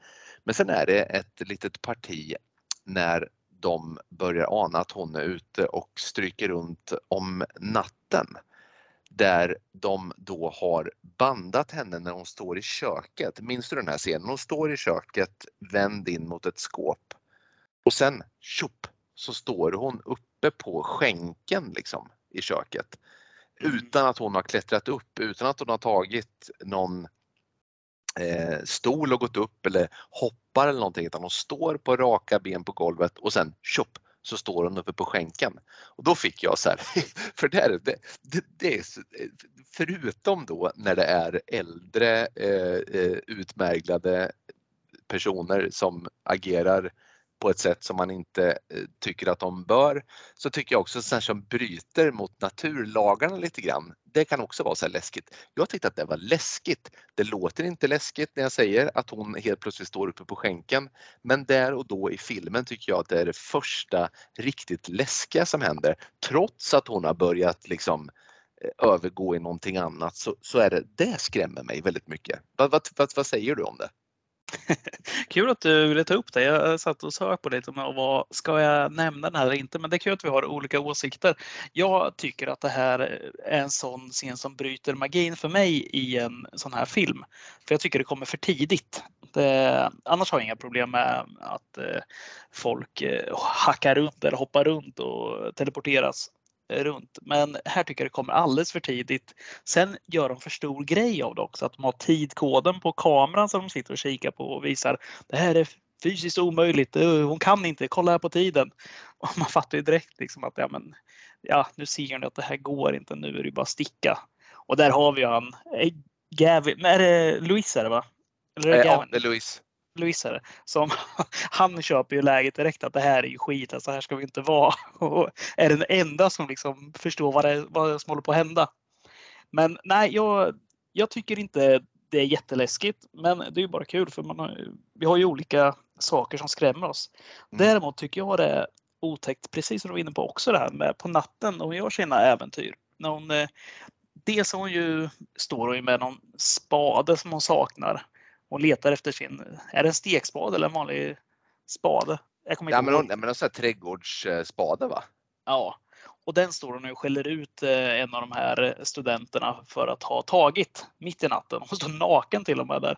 Men sen är det ett litet parti när de börjar ana att hon är ute och stryker runt om natten där de då har bandat henne när hon står i köket. Minns du den här scenen? Hon står i köket vänd in mot ett skåp och sen tjopp så står hon uppe på skänken liksom i köket mm. utan att hon har klättrat upp, utan att hon har tagit någon eh, stol och gått upp eller hoppar eller någonting utan hon står på raka ben på golvet och sen tjopp så står hon uppe på skänken. Och då fick jag så här, för det, är, det, det, det är, förutom då när det är äldre eh, eh, utmärglade personer som agerar på ett sätt som man inte eh, tycker att de bör, så tycker jag också att som bryter mot naturlagarna lite grann. Det kan också vara så här läskigt. Jag tyckte att det var läskigt. Det låter inte läskigt när jag säger att hon helt plötsligt står uppe på skänken, men där och då i filmen tycker jag att det är det första riktigt läskiga som händer. Trots att hon har börjat liksom eh, övergå i någonting annat så, så är det, det skrämmer mig väldigt mycket. Vad, vad, vad, vad säger du om det? Kul att du ville ta upp det. Jag satt och sökte på lite om vad ska jag nämna den här eller inte, men det är kul att vi har olika åsikter. Jag tycker att det här är en sån scen som bryter magin för mig i en sån här film. För jag tycker det kommer för tidigt. Det, annars har jag inga problem med att eh, folk eh, hackar runt eller hoppar runt och teleporteras runt. Men här tycker jag det kommer alldeles för tidigt. Sen gör de för stor grej av det också, att de har tidkoden på kameran som de sitter och kikar på och visar. Det här är fysiskt omöjligt. Hon kan inte. Kolla här på tiden. Och man fattar ju direkt liksom att ja, men, ja, nu ser ni att det här går inte. Nu är det bara sticka. Och där har vi han. Gavin. Är det Louise är det va? Eller är det ja, det är Louise. Det. Som, han köper ju läget direkt att det här är ju skit. Alltså här ska vi inte vara. Och är den enda som liksom förstår vad, det, vad som håller på att hända. Men nej, jag, jag tycker inte det är jätteläskigt. Men det är ju bara kul för man har, vi har ju olika saker som skrämmer oss. Mm. Däremot tycker jag det är otäckt, precis som du var inne på också det här med på natten när hon gör sina äventyr. När hon, eh, dels hon ju, står hon ju med någon spade som hon saknar. Hon letar efter sin, är det en stekspade eller en vanlig spade? Jag kommer inte ja, men hon, men en trädgårdsspade va? Ja, och den står hon och skäller ut eh, en av de här studenterna för att ha tagit mitt i natten. Hon står naken till och med där.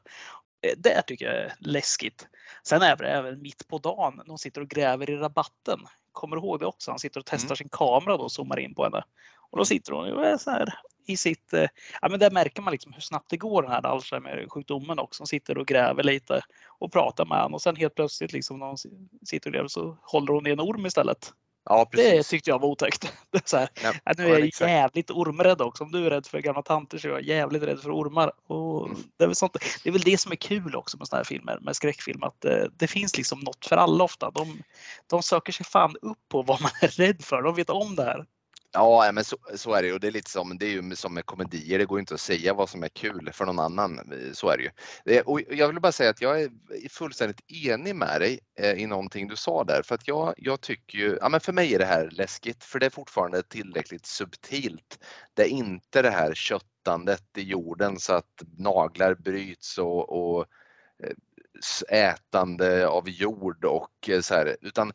Eh, det tycker jag är läskigt. Sen är det även mitt på dagen när hon sitter och gräver i rabatten. Kommer du ihåg det också? Han sitter och testar mm. sin kamera då och zoomar in på henne. Och då sitter hon och är så här i sitt... Eh, ja, men där märker man liksom hur snabbt det går den här Alzheimer-sjukdomen också. Hon sitter och gräver lite och pratar med honom och sen helt plötsligt liksom när hon sitter och gräver så håller hon i en orm istället. Ja, det tyckte jag var otäckt. Så här, ja, nu är jag ja, jävligt ormrädd också. Om du är rädd för gamla tanter så är jag jävligt rädd för ormar. Och mm. det, är väl sånt, det är väl det som är kul också med såna här filmer, med skräckfilm. Att det, eh, det finns liksom något för alla ofta. De, de söker sig fan upp på vad man är rädd för. De vet om det här. Ja, men så, så, är det ju. Det är lite som, det är ju som med komedier. Det går inte att säga vad som är kul för någon annan. Så är det ju. Eh, och jag vill bara säga att jag är fullständigt enig med dig eh, i någonting du sa där. För att jag, jag tycker ju, ja men för mig är det här läskigt för det är fortfarande tillräckligt subtilt. Det är inte det här köttandet i jorden så att naglar bryts och, och eh, ätande av jord och så här, utan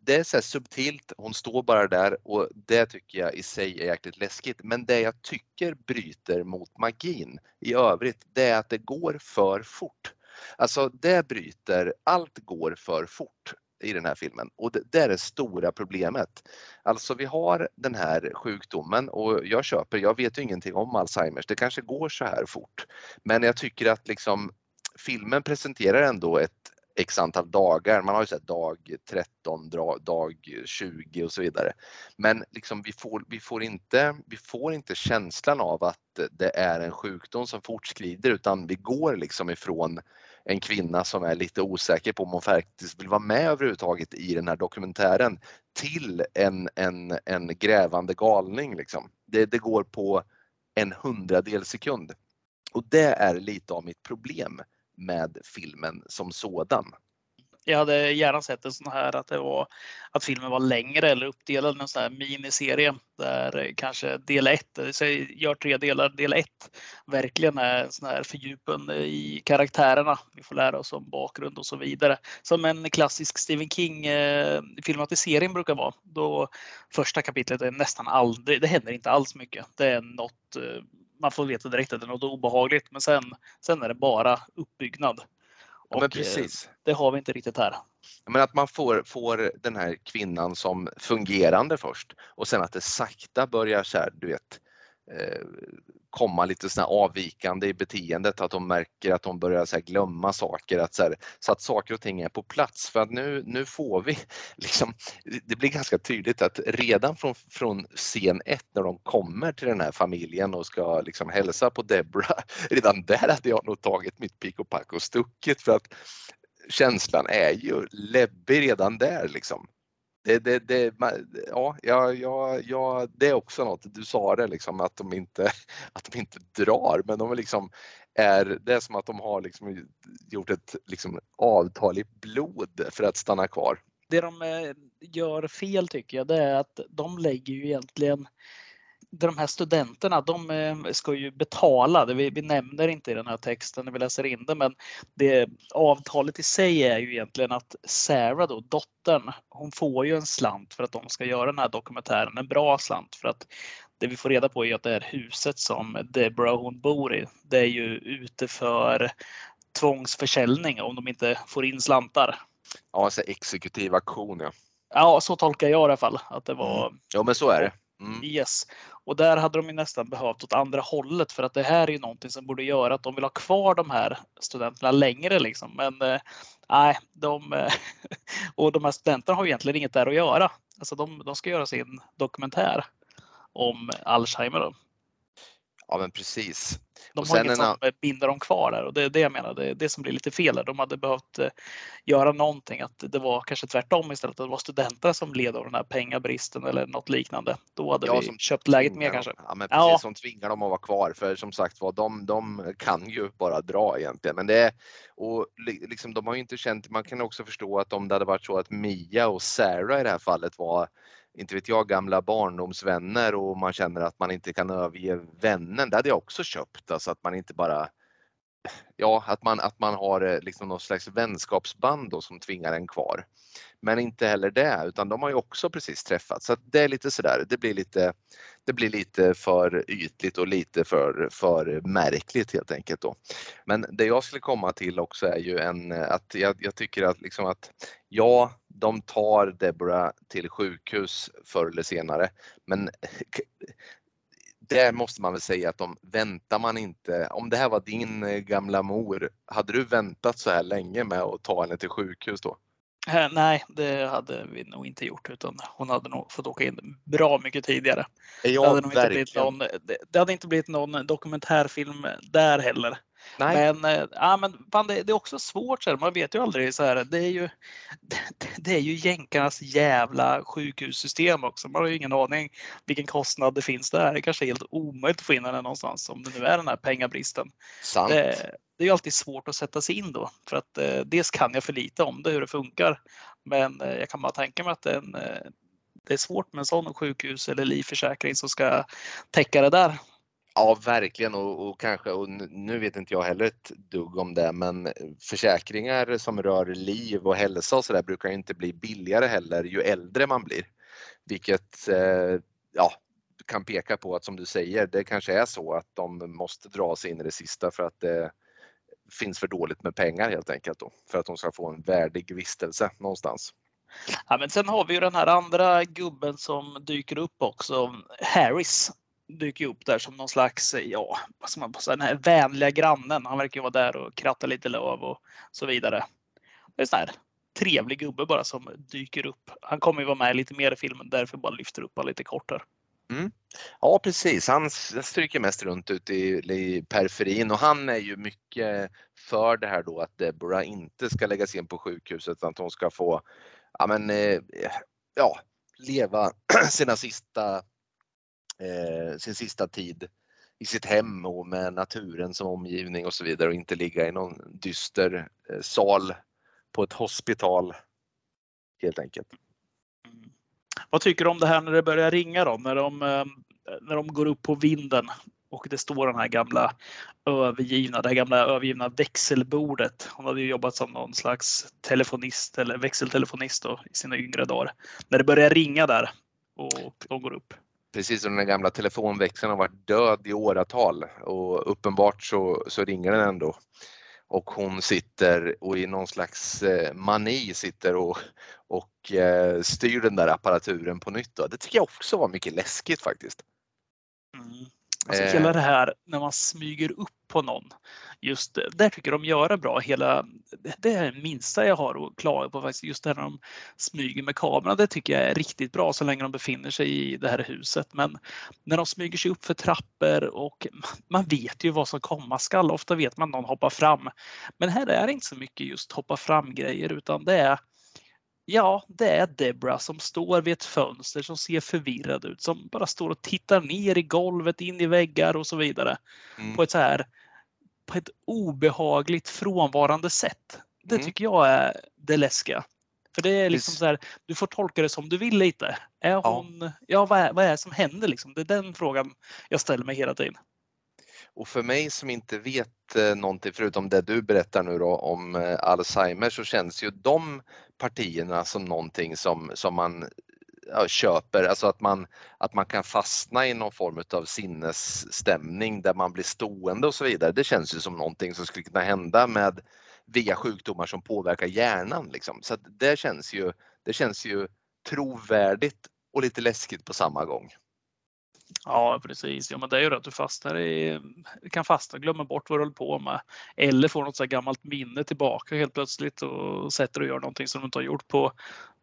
det är så subtilt, hon står bara där och det tycker jag i sig är jäkligt läskigt. Men det jag tycker bryter mot magin i övrigt, det är att det går för fort. Alltså det bryter, allt går för fort i den här filmen och det, det är det stora problemet. Alltså vi har den här sjukdomen och jag köper, jag vet ju ingenting om Alzheimers, det kanske går så här fort. Men jag tycker att liksom filmen presenterar ändå ett x antal dagar. Man har ju sett dag 13, dag 20 och så vidare. Men liksom vi, får, vi, får inte, vi får inte känslan av att det är en sjukdom som fortskrider utan vi går liksom ifrån en kvinna som är lite osäker på om hon faktiskt vill vara med överhuvudtaget i den här dokumentären till en, en, en grävande galning. Liksom. Det, det går på en hundradel sekund. Och det är lite av mitt problem med filmen som sådan. Jag hade gärna sett en sån här att, det var, att filmen var längre eller uppdelad i en sån här miniserie där kanske del 1, gör tre delar, del 1 verkligen är en sån här fördjupen i karaktärerna. Vi får lära oss om bakgrund och så vidare. Som en klassisk Stephen King-filmatisering brukar vara. Då första kapitlet är nästan aldrig, det händer inte alls mycket. Det är något eh, man får veta direkt att det är något obehagligt men sen, sen är det bara uppbyggnad. Ja, men eh, precis. Det har vi inte riktigt här. Men att man får, får den här kvinnan som fungerande först och sen att det sakta börjar så här, du vet, Eh, komma lite såna avvikande i beteendet, att de märker att de börjar så glömma saker, att så, här, så, att saker och ting är på plats. För att nu, nu får vi, liksom, det blir ganska tydligt att redan från, från scen 1 när de kommer till den här familjen och ska liksom hälsa på Debra, redan där hade jag nog tagit mitt pick och pack och stuckit för att känslan är ju läbbig redan där liksom det, det, det, ja, ja, ja, ja, det är också något, du sa det liksom att de inte, att de inte drar men de är liksom är, det är som att de har liksom gjort ett liksom avtal i blod för att stanna kvar. Det de eh, gör fel tycker jag det är att de lägger ju egentligen de här studenterna, de eh, ska ju betala. Vi, vi nämner inte i den här texten när vi läser in det, men det, avtalet i sig är ju egentligen att Sarah, då, dottern, hon får ju en slant för att de ska göra den här dokumentären. En bra slant för att det vi får reda på är att det här huset som Deborah hon bor i, det är ju ute för tvångsförsäljning om de inte får in slantar. Ja, alltså exekutiv aktion ja. Ja, så tolkar jag i alla fall att det var. Mm. Ja, men så är det. Mm. Yes. Och där hade de ju nästan behövt åt andra hållet för att det här är ju någonting som borde göra att de vill ha kvar de här studenterna längre liksom. Men eh, nej, de eh, och de här studenterna har ju egentligen inget där att göra. Alltså de, de ska göra sin dokumentär om Alzheimer. Då. Ja, men precis. De Och har inget en som binder dem kvar där och det är det jag menar. Det är det som blir lite fel där. De hade behövt eh, göra någonting. Att det var kanske tvärtom istället. Att det var studenterna som led av den här pengabristen eller något liknande. Då hade Ja, vi som köpt läget mer kanske. Ja, men precis, Ja. som tvingar dem att vara kvar. För som sagt var, de, de kan ju bara dra egentligen. Men det är, och li- liksom, de har ju inte känt, man kan också förstå att om det hade varit så att Mia och Sarah i det här fallet var, inte vet jag, gamla barndomsvänner och man känner att man inte kan överge vännen. Det hade jag också köpt. Alltså att man inte bara Ja, att man, att man har eh, liksom någon slags vänskapsband då som tvingar en kvar. Men inte heller det, utan de har ju också precis träffats. Så att det är lite sådär, det blir lite, det blir lite för ytligt och lite för, för märkligt helt enkelt då. Men det jag skulle komma till också är ju en, eh, att jag, jag tycker att liksom att ja, de tar Deborah till sjukhus förr eller senare, men där måste man väl säga att de väntar man inte, om det här var din eh, gamla mor, hade du väntat så här länge med att ta henne till sjukhus då? Eh, Nej, det hade vi nog inte gjort utan hon hade nog fått åka in bra mycket tidigare. Är Det hade, nog inte blivit någon, det hade inte blivit någon dokumentärfilm där heller. Nej, Men, eh, ja, men fan, det, det är också svårt. Så här. Man vet ju aldrig. Så här, det, är ju, det, det är ju jänkarnas jävla sjukhussystem också. Man har ju ingen aning vilken kostnad det finns där. Det kanske är helt omöjligt att få in den någonstans om det nu är den här pengabristen. sant. Det, det är ju alltid svårt att sätta sig in då. För att eh, dels kan jag för lite om det, hur det funkar. Men eh, jag kan bara tänka mig att en, eh, det är svårt med en sån sjukhus eller livförsäkring som ska täcka det där. Ja, verkligen och, och kanske, och nu- vet inte jag heller ett dugg om det, men försäkringar som rör liv och hälsa och sådär brukar ju inte bli billigare heller ju äldre man blir. Vilket eh, ja, kan peka på att som du säger, det kanske är så att de måste dra sig in i det sista för att det finns för dåligt med pengar helt enkelt då, för att de ska få en värdig vistelse någonstans. Ja, men sen har vi ju den här andra gubben som dyker upp också. Harris dyker upp där som någon slags, eh, ja, vad ska man säga, den här vänliga grannen. Han verkar vara där och kratta lite löv och så vidare. Det är sån här trevlig gubbe bara som dyker upp. Han kommer ju vara med lite mer i filmen, därför bara lyfter upp honom lite kortare. Mm. Ja precis, han stryker mest runt ute i, i periferin och han är ju mycket för det här då att Deborah inte ska läggas in på sjukhuset utan att hon ska få ja, men, eh, ja, leva sina sista, eh, sin sista tid i sitt hem och med naturen som omgivning och så vidare och inte ligga i någon dyster eh, sal på ett hospital helt enkelt. Mm. Vad tycker du om det här när det börjar ringa då? När de, eh, när de går upp på vinden och det står den här gamla övergivna, det här gamla övergivna växelbordet. Hon hade ju jobbat som någon slags telefonist eller växeltelefonist då, i sina yngre dagar. När det börjar ringa där och de går upp precis som den gamla telefonväxeln har varit död i åratal och uppenbart så, så ringer den ändå. Och hon sitter och i någon slags eh, mani sitter och, och eh, styr den där apparaturen på nytt. Då. Det tycker jag också var mycket läskigt faktiskt. Alltså Eh. hela det här när man smyger upp på någon. Just där tycker de göra bra. Hela, det- det är det minsta jag har att klaga på faktiskt. Just det här när de smyger med kameran. Det tycker jag är riktigt bra så länge de befinner sig i det här huset. Men när de smyger sig upp för trappor och man vet ju vad som komma skall. Ofta vet man att någon hoppar fram. Men här är det inte så mycket just hoppa fram grejer utan det är Ja, det är Debra som står vid ett fönster som ser förvirrad ut, som bara står och tittar ner i golvet, in i väggar och så vidare. Mm. På ett så här på ett obehagligt frånvarande sätt. Det Mm. tycker jag är det läskiga. För det är liksom så här, du får tolka det som du vill lite. Är hon, ja, vad, är, vad är det som händer liksom? Det är den frågan jag ställer mig hela tiden. Och för mig som inte vet eh, någonting förutom det du berättar nu då om eh, Alzheimer så känns ju de partierna som någonting som, som man eh, ja, köper, alltså att man, att man kan fastna i någon form av sinnesstämning där man blir stående och så vidare. Det känns ju som någonting som skulle kunna hända med via sjukdomar som påverkar hjärnan. Liksom. Så det, känns ju, det känns ju trovärdigt och lite läskigt på samma gång. Ja precis, ja men det är ju det att du fastnar i, kan fastna, glömma bort vad du håller på med. Eller får något så gammalt minne tillbaka helt plötsligt och sätter och gör någonting som du inte har gjort på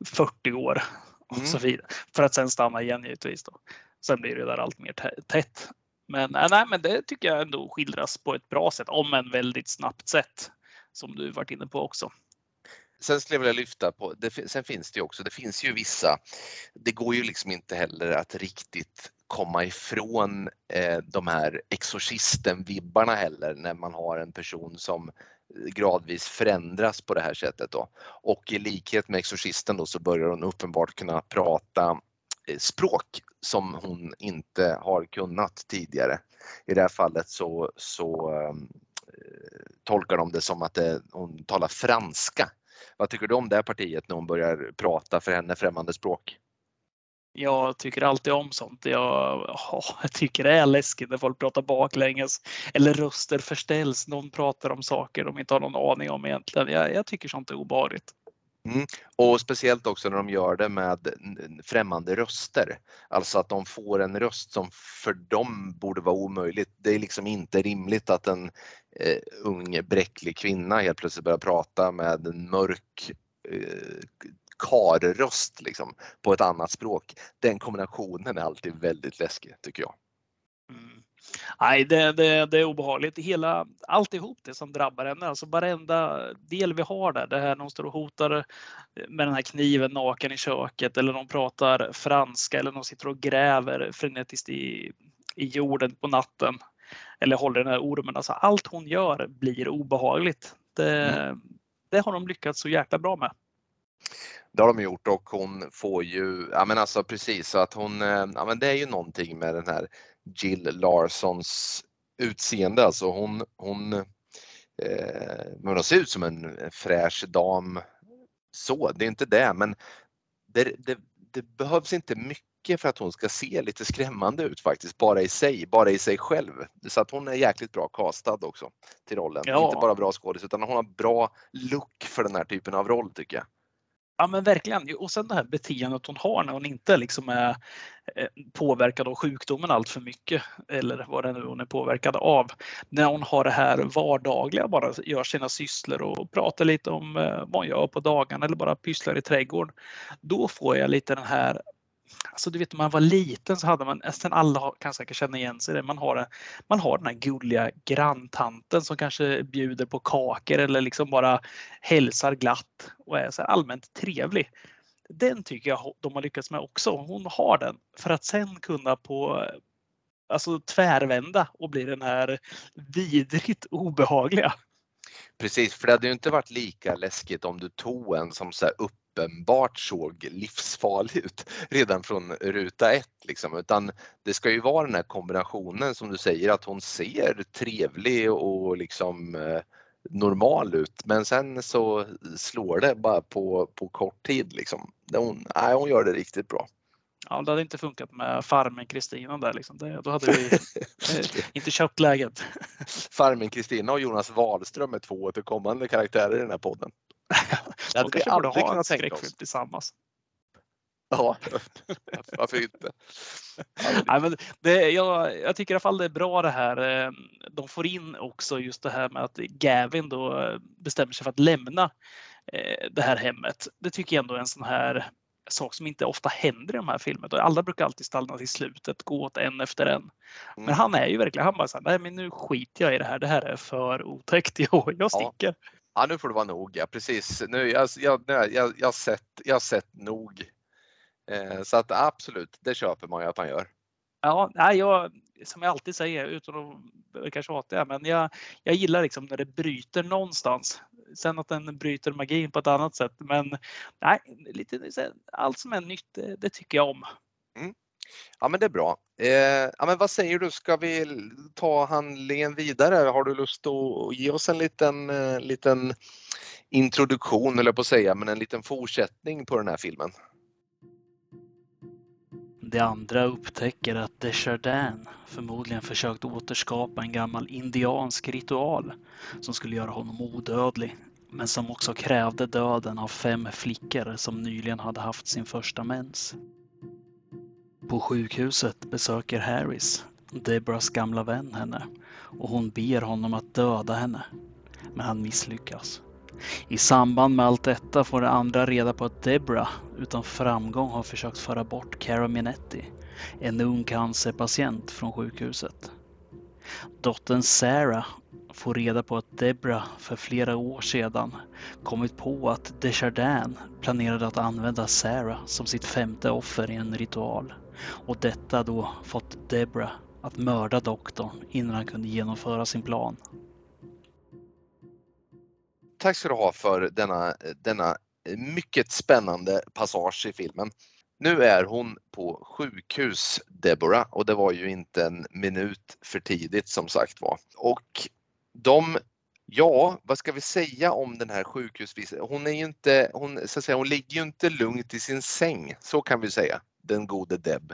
40 år. Och så mm. vidare. För att sen stanna igen givetvis. Då. Sen blir det där allt mer tätt. Men, nej, men det tycker jag ändå skildras på ett bra sätt, om en väldigt snabbt sätt. Som du varit inne på också. Sen skulle jag vilja lyfta på, det, sen finns det ju också, det finns ju vissa, det går ju liksom inte heller att riktigt komma ifrån eh, de här exorcisten-vibbarna heller när man har en person som gradvis förändras på det här sättet. Då. Och i likhet med exorcisten då så börjar hon uppenbart kunna prata eh, språk som hon inte har kunnat tidigare. I det här fallet så, så eh, tolkar de det som att det, hon talar franska. Vad tycker du om det här partiet när hon börjar prata för henne främmande språk? Jag tycker alltid om sånt. Jag, oh, jag tycker det är läskigt när folk pratar baklänges eller röster förställs. Någon pratar om saker de inte har någon aning om egentligen. Jag, jag tycker sånt är obehagligt. Mm. Och speciellt också när de gör det med främmande röster. Alltså att de får en röst som för dem borde vara omöjligt. Det är liksom inte rimligt att en eh, ung bräcklig kvinna helt plötsligt börjar prata med en mörk eh, karröst liksom, på ett annat språk. Den kombinationen är alltid väldigt läskig tycker jag. Mm. Nej, det, det, det, är obehagligt. Hela, alltihop det som drabbar henne, alltså varenda del vi har där, det här när hon står och hotar med den här kniven naken i köket eller de pratar franska eller de sitter och gräver frenetiskt i, i jorden på natten eller håller den här ormen. Alltså allt hon gör blir obehagligt. Det, mm. det har de lyckats så jäkla bra med. Det har de gjort och hon får ju, ja men alltså precis så att hon, eh, ja men det är ju någonting med den här Jill Larsons utseende alltså hon, hon, eh, men hon ser ut som en fräsch dam så, det är inte det men det, det, det behövs inte mycket för att hon ska se lite skrämmande ut faktiskt, bara i sig, bara i sig själv. Så att hon är jäkligt bra castad också till rollen. Ja. Inte bara bra skådis utan hon har bra look för den här typen av roll tycker jag. Ja men verkligen. Och sen det här beteendet hon har när hon inte liksom är eh, påverkad av sjukdomen allt för mycket eller vad det nu hon är påverkad av. När hon har det här vardagliga, bara gör sina sysslor och pratar lite om eh, vad hon gör på dagarna eller bara pysslar i trädgården. Då får jag lite den här Alltså du vet när man var liten så hade man, nästan alla kan säkert känna igen sig det, man har, man har den här gulliga granntanten som kanske bjuder på kakor eller liksom bara hälsar glatt och är så allmänt trevlig. Den tycker jag de har lyckats med också. Hon har den för att sen kunna på alltså tvärvända och bli den här vidrigt obehagliga. Precis, för det hade ju inte varit lika läskigt om du tog en som så upp uppenbart såg livsfarlig ut redan från ruta ett. Liksom. Utan det ska ju vara den här kombinationen som du säger att hon ser trevlig och liksom eh, normal ut men sen så slår det bara på, på kort tid. Liksom. Hon, nej, hon gör det riktigt bra. Ja, det hade inte funkat med farmen Kristina där. Liksom. Det, då hade vi inte köpt läget. farmen Kristina och Jonas Wahlström är två återkommande karaktärer i den här podden. Det hade vi aldrig kunnat tänka oss. tillsammans. Ja, varför inte? Nej, men det, jag, jag, tycker i alla fall det är bra det här. Eh, de får in också just det här med att Gavin då eh, bestämmer sig för att lämna eh, det här hemmet. Det tycker jag ändå är en sån här sak som inte ofta händer i de här filmerna. Alla brukar alltid stanna till slutet, gå åt en efter en. Men mm. han är ju verkligen, han bara så här, nej men nu skiter jag i det här, det här är för otäckt, jag, jag sticker. Ja. Ja, nu får det vara nog. Ja, precis. Nu, jag, jag, jag, jag, sett, jag sett nog. Eh, så att absolut, det köper man ju att han gör. Ja, nej, jag, som jag alltid säger utan att verka tjatig, men jag, jag gillar liksom när det bryter någonstans. Sen att den bryter magin på ett annat sätt. Men nej, lite, allt som är nytt, det, det tycker jag om. Mm. Ja men det är bra. Eh, ja, men vad säger du, ska vi ta handlingen vidare? Har du lust att ge oss en liten, eh, liten introduktion, eller på att säga, men en liten fortsättning på den här filmen? De andra upptäcker att Desjardins förmodligen försökt återskapa en gammal indiansk ritual som skulle göra honom odödlig men som också krävde döden av fem flickor som nyligen hade haft sin första mens. På sjukhuset besöker Harris Debras gamla vän henne och hon ber honom att döda henne. Men han misslyckas. I samband med allt detta får de andra reda på att Debra utan framgång har försökt föra bort Cara Minetti, en ung cancerpatient från sjukhuset. Dottern Sarah får reda på att Debra för flera år sedan kommit på att Desjardins planerade att använda Sarah som sitt femte offer i en ritual och detta då fått Debra att mörda doktorn innan han kunde genomföra sin plan. Tack ska du ha för denna, denna mycket spännande passage i filmen. Nu är hon på sjukhus, Deborah, och det var ju inte en minut för tidigt som sagt var. Och de, ja, vad ska vi säga om den här sjukhusvistelsen? Hon är ju inte, hon, så att säga, hon ligger ju inte lugnt i sin säng, så kan vi säga, den gode Deb.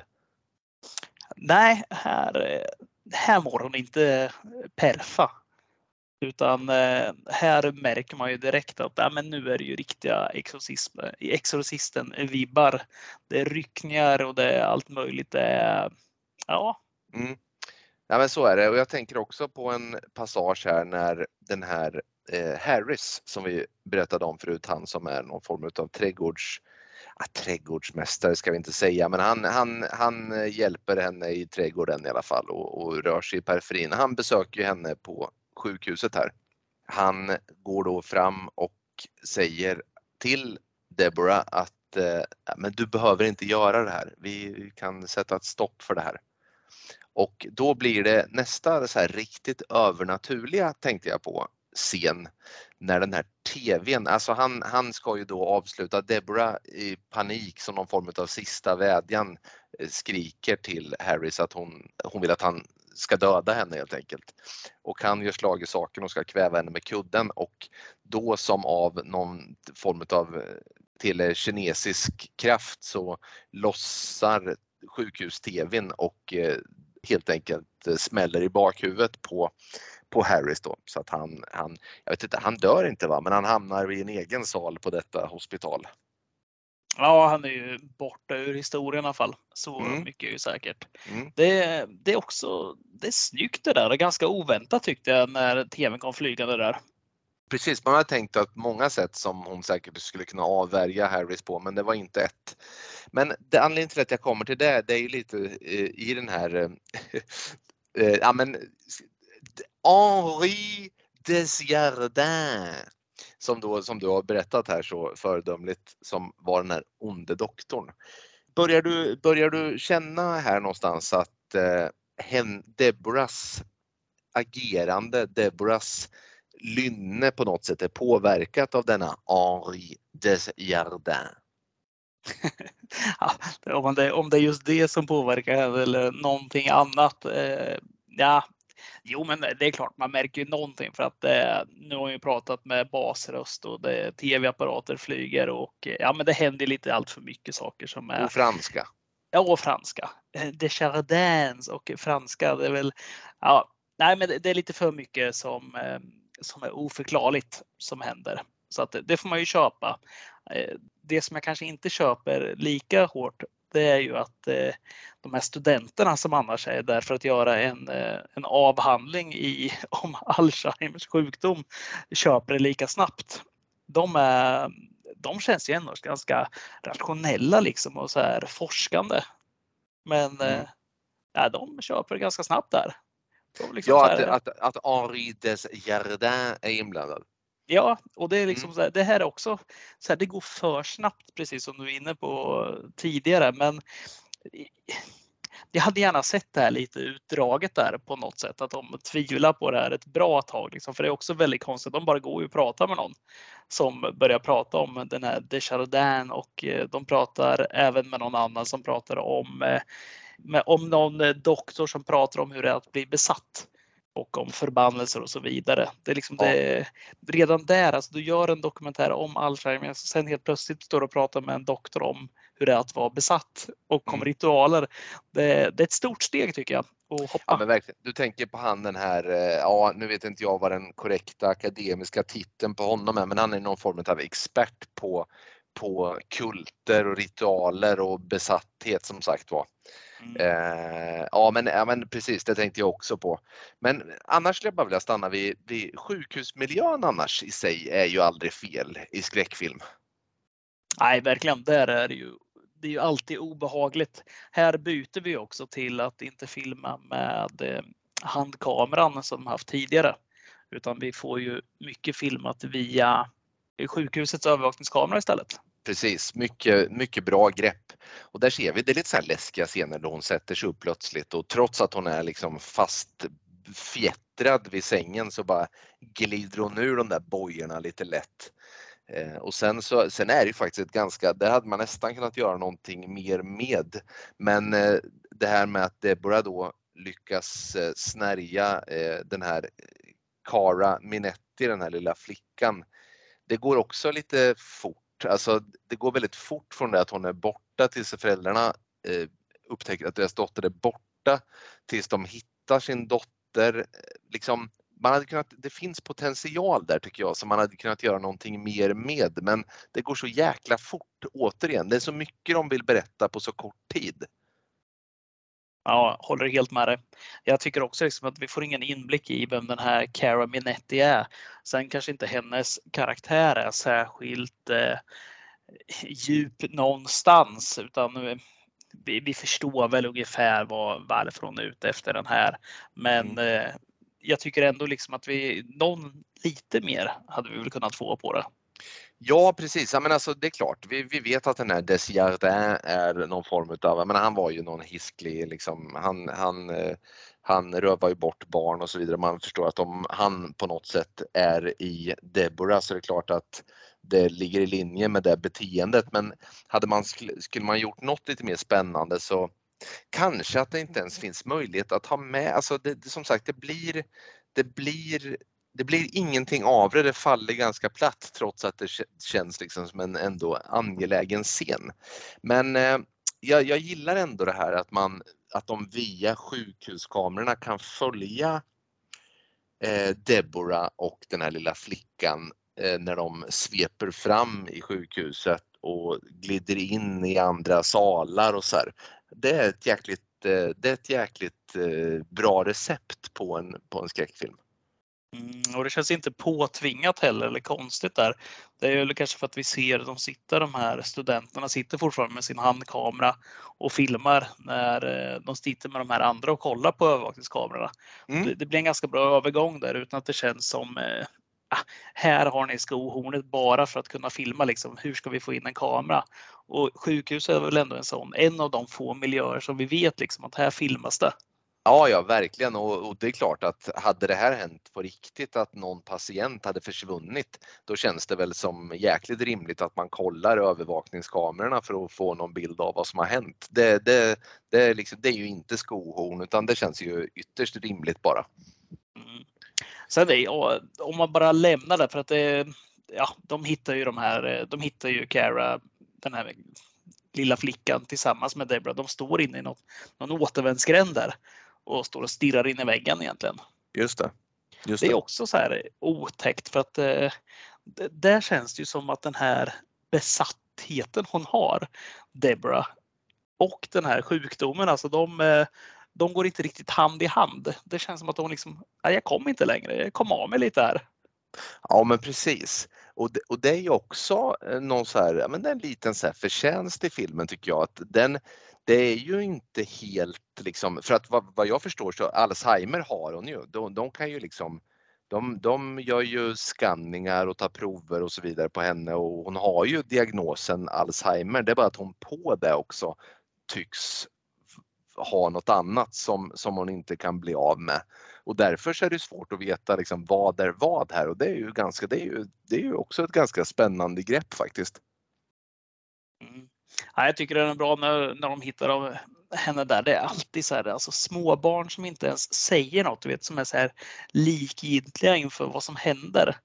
Nej, här, här mår hon inte perfa. Utan eh, här märker man ju direkt att ja, men nu är det ju riktiga exorcisten-vibbar. Det är ryckningar och det är allt möjligt. Det är, ja. Mm. Ja men så är det och jag tänker också på en passage här när den här eh, Harris som vi berättade om förut, han som är någon form av trädgårds ja, trädgårdsmästare ska vi inte säga, men han, han, han eh, hjälper henne i trädgården i alla fall och, och rör sig i periferin. Han besöker henne på sjukhuset här. Han går då fram och säger till Deborah att eh, men du behöver inte göra det här. Vi kan sätta ett stopp för det här. Och då blir det nästa så här riktigt övernaturliga tänkte jag på scen när den här TVn, alltså han, han ska ju då avsluta, Deborah i panik som någon form av sista vädjan eh, skriker till Harry så att hon, hon vill att han ska döda henne helt enkelt. Och han gör slag i saken och ska kväva henne med kudden och då som av någon form av eh, till eh, kinesisk kraft så lossar sjukhus-tvn och helt enkelt smäller i bakhuvudet på på Harris då så att han, han, jag vet inte, han dör inte va, men han hamnar i en egen sal på detta hospital. Ja, han är ju borta ur historien i alla fall. Så mm. mycket är ju säkert. Mm. Det, det, är också det är snyggt det där och ganska oväntat tyckte jag när tvn kom flygande där. Precis, man har tänkt att många sätt som hon säkert skulle kunna avvärja Harris på, men det var inte ett. Men det, anledningen till att jag kommer till det, det är ju lite eh, i den här eh, ja, men Henri Desjardins som, då, som du har berättat här så föredömligt som var den här onde doktorn. Börjar du, börjar du känna här någonstans att eh, hen, Deborahs agerande, Deborahs lynne på något sätt är påverkat av denna Henri Desjardins? ja, om, det, om det är just det som påverkar eller någonting annat. Eh, ja, Jo, men det är klart man märker ju någonting för att eh, nu har vi pratat med basröst och tv-apparater flyger och eh, ja, men det händer lite allt för mycket saker som är. Och franska. Ja, och franska. Eh, Desjardins och franska. Det är väl. Ja, nej, men det, är lite för mycket som eh, som är oförklarligt som händer så att det, det får man ju köpa. Det som jag kanske inte köper lika hårt det är ju att eh, de här studenterna som annars är där för att göra en, eh, en avhandling i, om Alzheimers sjukdom köper det lika snabbt. De, är, de känns ju ändå ganska rationella liksom och så här forskande. Men mm. äh, de köper det ganska snabbt där. Liksom ja, att, att, att Henri Desjardins är inblandad. Ja, och det är liksom mm. så här, det här är också så här, det går för snabbt precis som du är inne på tidigare. Men jag hade gärna sett det här lite utdraget där på något sätt, att de tvivlar på det här ett bra tag. Liksom. För det är också väldigt konstigt, de bara går och pratar med någon som börjar prata om den här Desjardins och eh, de pratar även med någon annan som pratar om, eh, med, om någon doktor som pratar om hur det är att bli besatt och om förbannelser och så vidare. Det är liksom ja. det, redan där, alltså du gör en dokumentär om Alzheimer och sen helt plötsligt står du och pratar med en doktor om hur det är att vara besatt och om Mm. ritualer. Det, det är ett stort steg tycker jag. att hoppa. Ja, men verkligen. Du tänker på han den här, eh, ja nu vet inte jag vad den korrekta akademiska titeln på honom är, men han är någon form av expert på, på kulter och ritualer och besatthet som sagt var. Mm. Eh, ja, men, ja men precis, det tänkte jag också på. Men annars skulle jag bara vilja stanna vid, vid sjukhusmiljön annars i sig är ju aldrig fel i skräckfilm. Nej, verkligen. Där är det ju. Det är ju alltid obehagligt. Här byter vi också till att inte filma med eh, handkameran som haft tidigare, utan vi får ju mycket filmat via sjukhusets övervakningskamera istället. Precis, mycket, mycket bra grepp. Och där ser vi, det är lite så här läskiga scener då hon sätter sig upp plötsligt och trots att hon är liksom fast fjättrad vid sängen så bara glider hon ur de där bojorna lite lätt. Eh, och sen så, sen är det ju faktiskt ett ganska, där hade man nästan kunnat göra någonting mer med. Men eh, det här med att Deborah då lyckas eh, snärja eh, den här eh, Cara Minetti, den här lilla flickan. Det går också lite fort Alltså, det går väldigt fort från det att hon är borta tills föräldrarna eh, upptäcker att deras dotter är borta tills de hittar sin dotter. Liksom, man hade kunnat, det finns potential där tycker jag som man hade kunnat göra någonting mer med men det går så jäkla fort återigen. Det är så mycket de vill berätta på så kort tid. Ja, håller helt med dig. Jag tycker också liksom att vi får ingen inblick i vem den här Cara Minetti är. Sen kanske inte hennes karaktär är särskilt eh, djup någonstans utan eh, vi, vi förstår väl ungefär vad, varför hon är ute efter den här. Men eh, jag tycker ändå liksom att vi någon lite mer hade vi väl kunnat få på det. Ja precis, ja, men alltså, det är klart. Vi, vi vet att den här Desjardins är någon form utav, men han var ju någon hisklig, liksom, han, han, eh, han rövar ju bort barn och så vidare. Man förstår att om han på något sätt är i Deborah så är det klart att det ligger i linje med det beteendet. Men hade man, skulle man gjort något lite mer spännande så kanske att det inte ens finns möjlighet att ha med, alltså det, som sagt det blir, det blir det blir ingenting av det, det faller ganska platt trots att det känns liksom som en ändå angelägen scen. Men eh, jag, jag, gillar ändå det här att man att de via sjukhuskamerorna kan följa eh, Deborah och den här lilla flickan eh, när de sveper fram i sjukhuset och glider in i andra salar och så här. Det är ett jäkligt, eh, det är ett jäkligt eh, bra recept på en, på en skräckfilm. Mm, och det känns inte påtvingat heller eller konstigt där. Det är väl kanske för att vi ser de sitter, de här studenterna sitter fortfarande med sin handkamera och filmar när eh, de sitter med de här andra och kollar på övervakningskamerorna. Mm. Det, det, blir en ganska bra övergång där utan att det känns som eh, ah, här har ni skohornet bara för att kunna filma liksom. Hur ska vi få in en kamera? Och sjukhus är väl ändå en sån, en av de få miljöer som vi vet liksom att här filmas det. Ja, ja, verkligen. Och, och, det är klart att hade det här hänt på riktigt, att någon patient hade försvunnit, då känns det väl som jäkligt rimligt att man kollar övervakningskamerorna för att få någon bild av vad som har hänt. Det, det, det, är, liksom, det är ju inte skohorn utan det känns ju ytterst rimligt bara. Mm. Sen det, om man bara lämnar det för att det, ja, de hittar ju de här, de hittar ju Cara, den här lilla flickan tillsammans med Debra. De står inne i något, någon återvändsgränd där och står och stirrar in i väggen egentligen. Just det. Just det. det är också så här otäckt för att eh, där känns det ju som att den här besattheten hon har, Debra, och den här sjukdomen, alltså de, eh, de går inte riktigt hand i hand. Det känns som att hon liksom, nej, jag kommer inte längre, jag kom av mig lite här. Ja men precis. Och det, och det är ju också eh, någon så här, men det är en liten så här förtjänst i filmen tycker jag att den, det är ju inte helt liksom, för att vad, vad jag förstår så Alzheimer har hon ju. De, de kan ju liksom de, de gör ju skanningar och tar prover och så vidare på henne och hon har ju diagnosen Alzheimer. Det är bara att hon på det också tycks ha något annat som, som hon inte kan bli av med. Och därför så är det svårt att veta liksom vad är vad här och det är ju ganska, det är ju, det är ju också ett ganska spännande grepp faktiskt. Mm. Ja, jag tycker det är bra när, när de hittar av henne där. Det är alltid så här, alltså småbarn som inte ens säger något, du vet, som är så här likgiltiga inför vad som händer.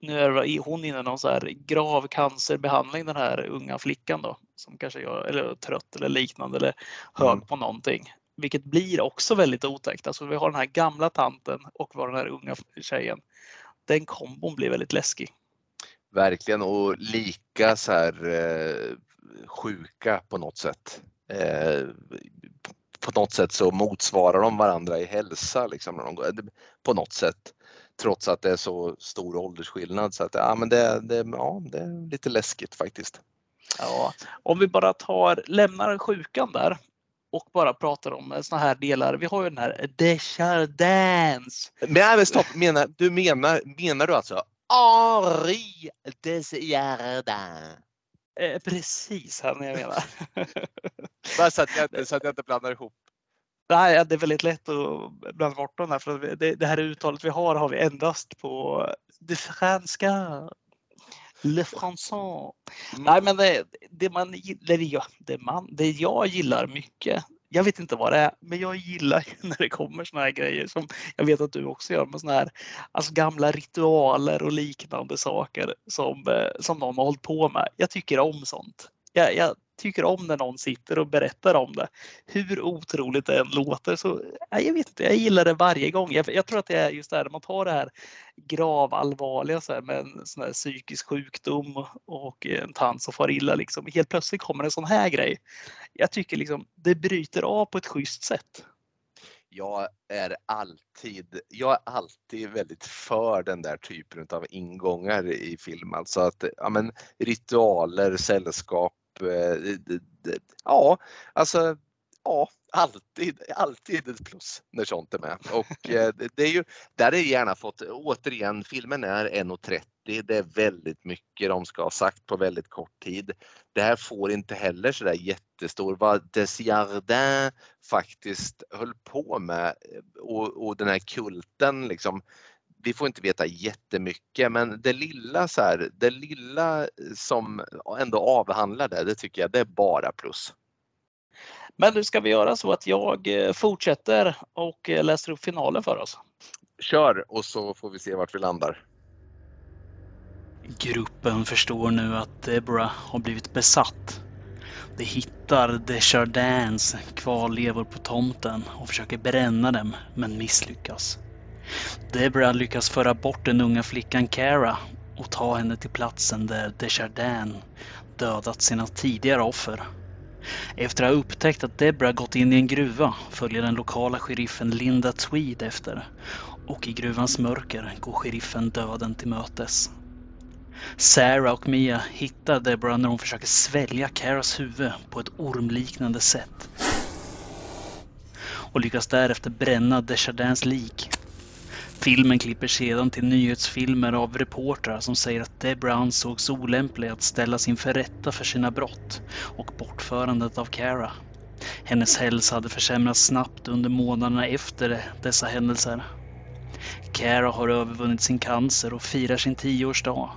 nu är hon inne i någon så här grav cancerbehandling, den här unga flickan då som kanske är eller trött eller liknande eller hög Mm. på någonting. Vilket blir också väldigt otäckt. Alltså vi har den här gamla tanten och vi har den här unga tjejen. Den kombon blir väldigt läskig. Verkligen och lika så här eh, sjuka på något sätt. Eh, på något sätt så motsvarar de varandra i hälsa liksom, när de går, på något sätt. Trots att det är så stor åldersskillnad så att ja, men det, det, ja, det är lite läskigt faktiskt. Ja, om vi bara tar, lämnar sjukan där och bara pratar om såna här delar. Vi har ju den här Desjardins. Men, nej, men stopp, menar, du menar, menar du alltså Henri Desjardins? Eh, precis han jag menar. Bara så att, jag, så att jag inte blandar ihop. Nej, det är väldigt lätt att blanda bort dem här för det, det här uttalet vi har har vi endast på det franska. Le français. Mm. Nej, men det, det man gillar, det, jag- det, man, det jag gillar mycket. Jag vet inte vad det är, men jag gillar när det kommer såna här grejer som jag vet att du också gör med såna här alltså gamla ritualer och liknande saker som, eh, som någon har hållit på med. Jag tycker om sånt. Jag, jag tycker om när någon sitter och berättar om det. Hur otroligt det än låter så ja, jag vet inte, jag gillar det varje gång. Jag, jag tror att det är just det här när man tar det här gravallvarliga så här, med en sån här psykisk sjukdom och, och en tant som far illa. Liksom. Helt plötsligt kommer en sån här grej. Jag tycker liksom det bryter av på ett schysst sätt. jag är alltid, jag är alltid väldigt för den där typen av ingångar i film. Alltså att ja, men, ritualer, sällskap eh, det- det- Ja, alltså ja, alltid, alltid ett plus när sånt är med. Och eh, det- det är ju, där är gärna fått, återigen, filmen är 1.30. Det är väldigt mycket de ska ha sagt på väldigt kort tid. Det här får inte heller sådär jättestor, vad Desjardins faktiskt höll på med eh, och, och den här kulten liksom. Vi får inte veta jättemycket men det lilla så här, det lilla som ändå avhandlar det, det tycker jag det är bara plus. Men nu ska vi göra så att jag eh, fortsätter och eh, läser upp finalen för oss. Kör och så får vi se vart vi landar. Gruppen förstår nu att Deborah har blivit besatt. De hittar Desjardins kvarlevor på tomten och försöker bränna dem, men misslyckas. Deborah lyckas föra bort den unga flickan Cara och ta henne till platsen där Desjardins dödat sina tidigare offer. Efter att ha upptäckt att Deborah gått in i en gruva följer den lokala sheriffen Linda Tweed efter och i gruvans mörker går sheriffen döden till mötes. Sarah och Mia hittar Deborah när hon försöker svälja Caras huvud på ett ormliknande sätt. Och lyckas därefter bränna Desjardins lik. Filmen klipper sedan till nyhetsfilmer av reportrar som säger att Debra ansågs olämplig att ställas inför rätta för sina brott och bortförandet av Cara. Hennes hälsa hade försämrats snabbt under månaderna efter dessa händelser. Cara har övervunnit sin cancer och firar sin tioårsdag.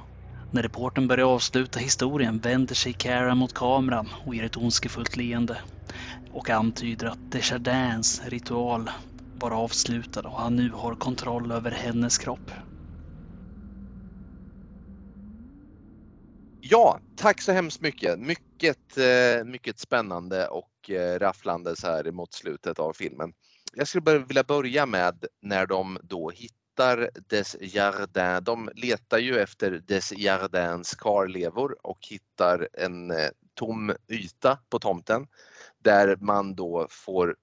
När reporten börjar avsluta historien vänder sig Cara mot kameran och ger ett ondskefullt leende och antyder att Desjardins ritual var avslutad och han nu har kontroll över hennes kropp. Ja, tack så hemskt mycket. Mycket, eh, mycket spännande och eh, rafflande så här mot slutet av filmen. Jag skulle bara vilja börja med när de då hittar Desjardins. De letar ju efter Desjardins kvarlevor och hittar en eh, tom yta på tomten där man då får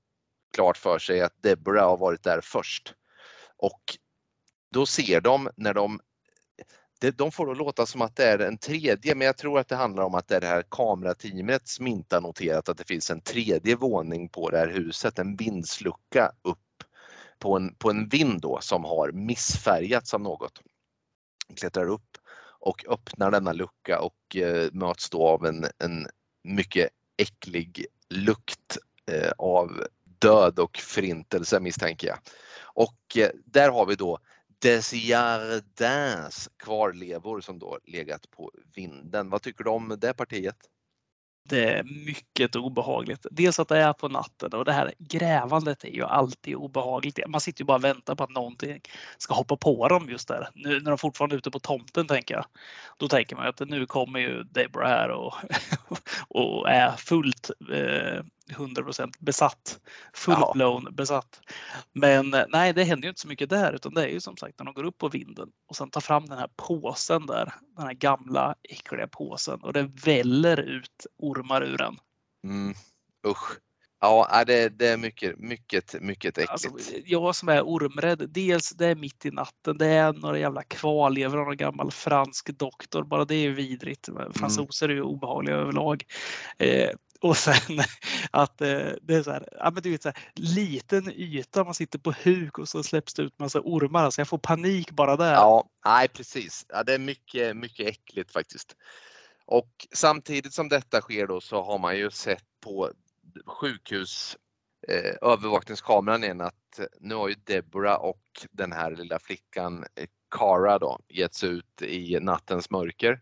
klart för sig att Deborah har varit där först. Och då ser de när de de får det låta som att det är en tredje, men jag tror att det handlar om att det är det här kamerateamet som inte har noterat att det finns en tredje våning på det här huset, en vindslucka upp på en, på en vind då som har missfärgats av något. Klättrar upp och öppnar denna lucka och eh, möts då av en, en mycket äcklig lukt eh, av död och förintelse misstänker jag. Och eh, där har vi då Desjardins kvarlevor som då legat på vinden. Vad tycker du om det partiet? Det är mycket obehagligt. Dels att det är på natten och det här grävandet är ju alltid obehagligt. Man sitter ju bara och väntar på att någonting ska hoppa på dem just där. Nu när de fortfarande är ute på tomten tänker jag. Då tänker man att nu kommer ju Deborah här och, och är fullt eh, 100% besatt. Full-blown besatt. Men eh, nej, det händer ju inte så mycket där utan det är ju som sagt när de går upp på vinden och sen tar fram den här påsen där. Den här gamla äckliga påsen och det väller ut ormar ur den. Mm. Usch. Ja, det, det är mycket, mycket, mycket äckligt. Alltså, jag som är ormrädd, dels det är mitt i natten, det är några jävla kvarlevor av någon gammal fransk doktor. Bara det är vidrigt. Fransoser är ju obehagliga överlag. Eh, och sen att eh, det är så här, ja, men du vet, så här, liten yta, man sitter på huk och så släpps det ut massa ormar. Alltså jag får panik bara där. Ja, nej precis. Ja, det är mycket, mycket äckligt faktiskt. Och samtidigt som detta sker då så har man ju sett på sjukhus eh, övervakningskameran igen att eh, nu har ju Deborah och den här lilla flickan eh, Cara då getts ut i nattens mörker.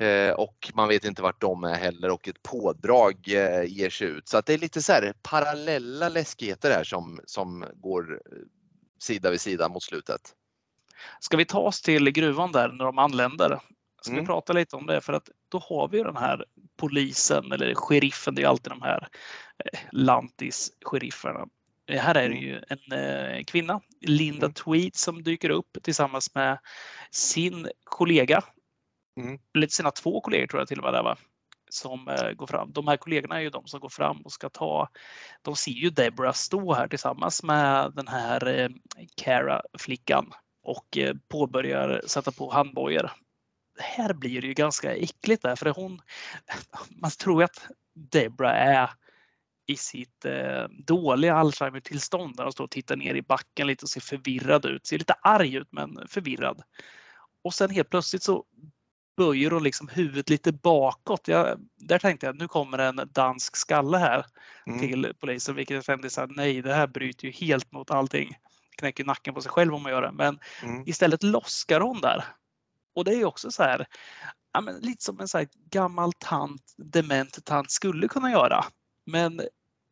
Eh, och man vet inte vart de är heller och ett pådrag eh, ger sig ut. Så att det är lite så här parallella läskigheter här som, som går eh, sida vid sida mot slutet. Ska vi ta oss till gruvan där när de anländer? Ska mm. vi prata lite om det? För att då har vi den här polisen eller sheriffen, det är alltid de här lantis-sherifferna. Här är det mm. ju en kvinna, Linda mm. Tweed, som dyker upp tillsammans med sin kollega Mm. Lite sina två kollegor tror jag till och med där va? Som eh, går fram. De här kollegorna är ju de som går fram och ska ta. De ser ju Deborah stå här tillsammans med den här eh, Cara flickan och eh, påbörjar sätta på handbojor. Här blir det ju ganska äckligt där för hon. Man tror att Deborah är i sitt eh, dåliga Alzheimer-tillstånd där hon står och tittar ner i backen lite och ser förvirrad ut. Ser lite arg ut men förvirrad. Och sen helt plötsligt så böjer hon liksom huvudet lite bakåt. Jag, där tänkte jag nu kommer en dansk skalle här mm. till polisen, vilket jag kände så här, nej, det här bryter ju helt mot allting. Knäcker nacken på sig själv om man gör det, men mm. istället loskar hon där. Och det är ju också så här, ja, men lite som en så här gammal tant, dement tant skulle kunna göra. Men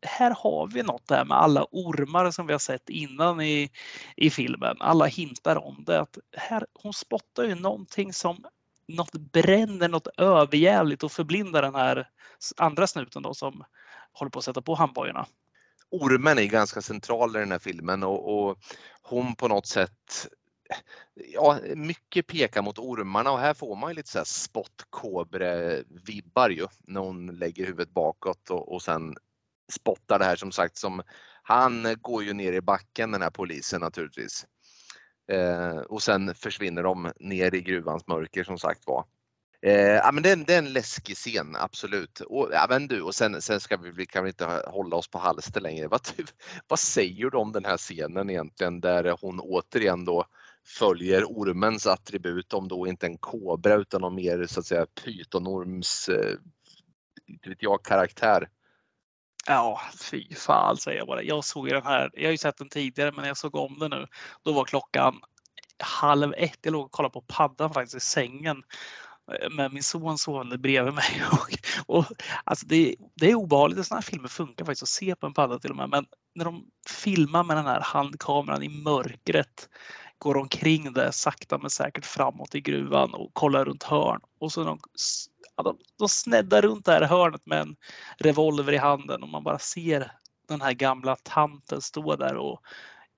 här har vi något där med alla ormar som vi har sett innan i, i filmen. Alla hintar om det. Att här, hon spottar ju någonting som något bränner något överjävligt och förblindar den här andra snuten då som håller på att sätta på handbojorna. Ormen är ganska central i den här filmen och, och hon på något sätt Ja, mycket pekar mot ormarna och här får man ju lite så här spottkobre-vibbar ju när hon lägger huvudet bakåt och, och sen spottar det här som sagt som han går ju ner i backen den här polisen naturligtvis. Eh, och sen försvinner de ner i gruvans mörker som sagt var. Eh, ja, men det, är en, det är en läskig scen, absolut. Och, ja, men du, och sen, sen ska vi, vi kan vi inte hålla oss på halster längre. Vad, vad säger du om den här scenen egentligen där hon återigen då följer ormens attribut, om då inte en kobra utan någon mer så att säga pytonorms eh, vet jag, karaktär. Ja, fy fan säger jag bara. Jag såg den här. Jag har ju sett den tidigare, men jag såg om den nu. Då var klockan halv ett. Jag låg och kollade på paddan faktiskt i sängen eh, med min son sovande bredvid mig. Och, och, alltså det, det är obehagligt. Sådana här filmer funkar faktiskt att se på en padda till och med. Men när de filmar med den här handkameran i mörkret går omkring där sakta men säkert framåt i gruvan och kollar runt hörn och så de ja, de, de sneddar runt det här hörnet med en revolver i handen och man bara ser den här gamla tanten stå där och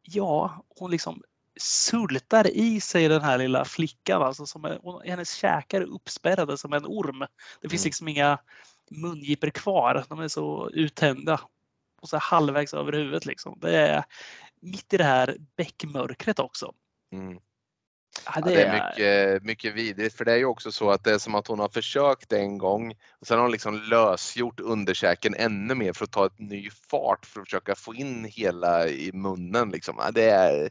ja, hon liksom sultar i sig den här lilla flickan. Alltså som är, hennes käkar är uppspärrade som en orm. Det finns mm. liksom inga mungipor kvar. De är så uttända. Och så halvvägs över huvudet. Liksom. Det är mitt i det här bäckmörkret också. Mm. Ja, det, ja, det är mycket, mycket vidrigt för det är ju också så att det är som att hon har försökt en gång och sen har hon liksom lösgjort underkäken ännu mer för att ta ett ny fart för att försöka få in hela i munnen. Liksom. Ja, det, är,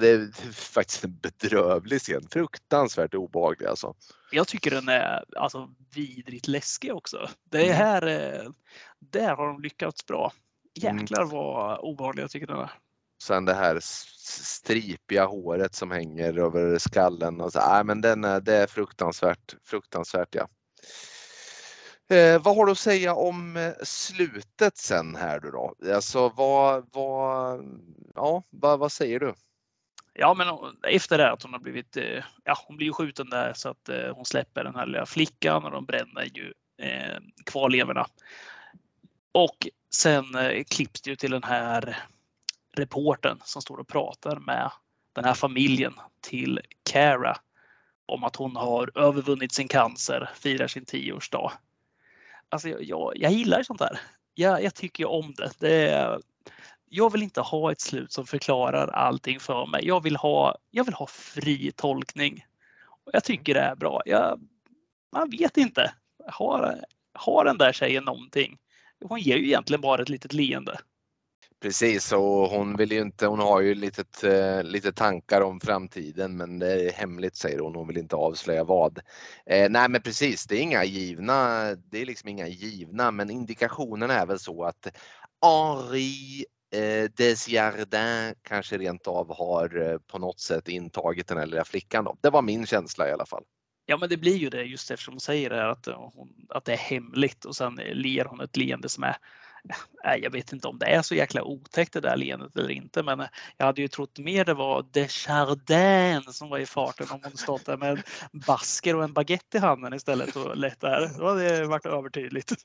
det är faktiskt en bedrövlig scen. Fruktansvärt obehaglig alltså. Jag tycker den är alltså, vidrigt läskig också. Det mm. här, mm. där har de lyckats bra. Mm. Jäklar vad obehaglig jag tycker den är. Sen det här stripiga håret som hänger över skallen. Och så, äh, men den är, det är fruktansvärt, fruktansvärt ja. Eh, vad har du att säga om eh, slutet sen här då? då? Alltså vad, vad, ja, vad, vad säger du? Ja, men efter det att hon har blivit, eh, ja, hon blir skjuten där så att eh, hon släpper den här lilla flickan och de bränner ju eh, kvarlevorna. Och sen eh, klipps det ju till den här reporten som står och pratar med den här familjen till Cara om att hon har övervunnit sin cancer, firar sin tioårsdag. Alltså jag, jag, jag gillar sånt där. Jag, jag tycker om det. det är, jag vill inte ha ett slut som förklarar allting för mig. Jag vill ha, jag vill ha fri tolkning. Och jag tycker det är bra. Jag, man vet inte. Har, har den där tjejen någonting? Hon ger ju egentligen bara ett litet leende. Precis, och hon vill ju inte, hon har ju lite, eh, lite tankar om framtiden men det är hemligt säger hon, hon vill inte avslöja vad. Eh, nej men precis, det är inga givna, det är liksom inga givna men indikationen är väl så att Henri eh, Desjardins kanske rent av har eh, på något sätt intagit den här lilla flickan. Då. Det var min känsla i alla fall. Ja, men det blir ju det just eftersom hon säger det här att, eh, hon, att det är hemligt och sen ler hon ett leende som är jag vet inte om det är så jäkla otäckt det där leendet eller inte, men jag hade ju trott mer det var Desjardins som var i farten om hon stått där med en basker och en baguette i handen istället och lett där. Då hade det varit övertydligt.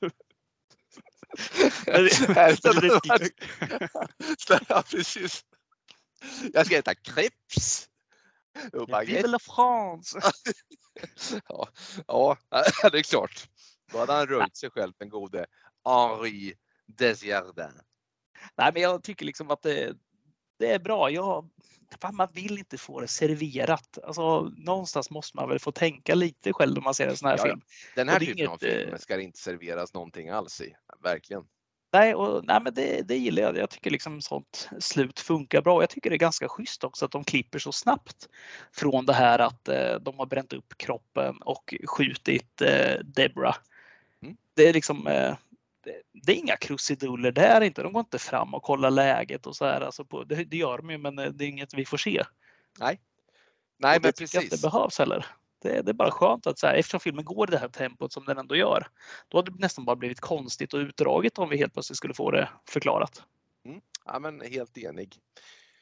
ja, precis. Jag ska äta crepes. Vive la France! ja, ja, det är klart. Då hade han röjt sig själv, den gode Henri Desjardins. Nej, men jag tycker liksom att det, det är bra. Jag, man vill inte få det serverat. Alltså, någonstans måste man väl få tänka lite själv när man ser en sån här ja, film. Den här typen inget, av film ska det inte serveras någonting alls i. Verkligen. Nej, och, nej men det, det gillar jag. Jag tycker liksom sånt slut funkar bra. Jag tycker det är ganska schysst också att de klipper så snabbt från det här att eh, de har bränt upp kroppen och skjutit eh, Debra. Mm. Det är liksom eh, det, det, är inga krusiduller där inte. De går inte fram och kollar läget och så här. Alltså på, det, det gör de ju, men eh, det är inget vi får se. Nej, Nej men precis. Inte behövs heller. Det, det, är bara skönt att så här, eftersom filmen går i det här tempot som den ändå gör. Då hade det nästan bara blivit konstigt och utdraget om vi helt plötsligt skulle få det förklarat. Mm. Ja, men helt enig.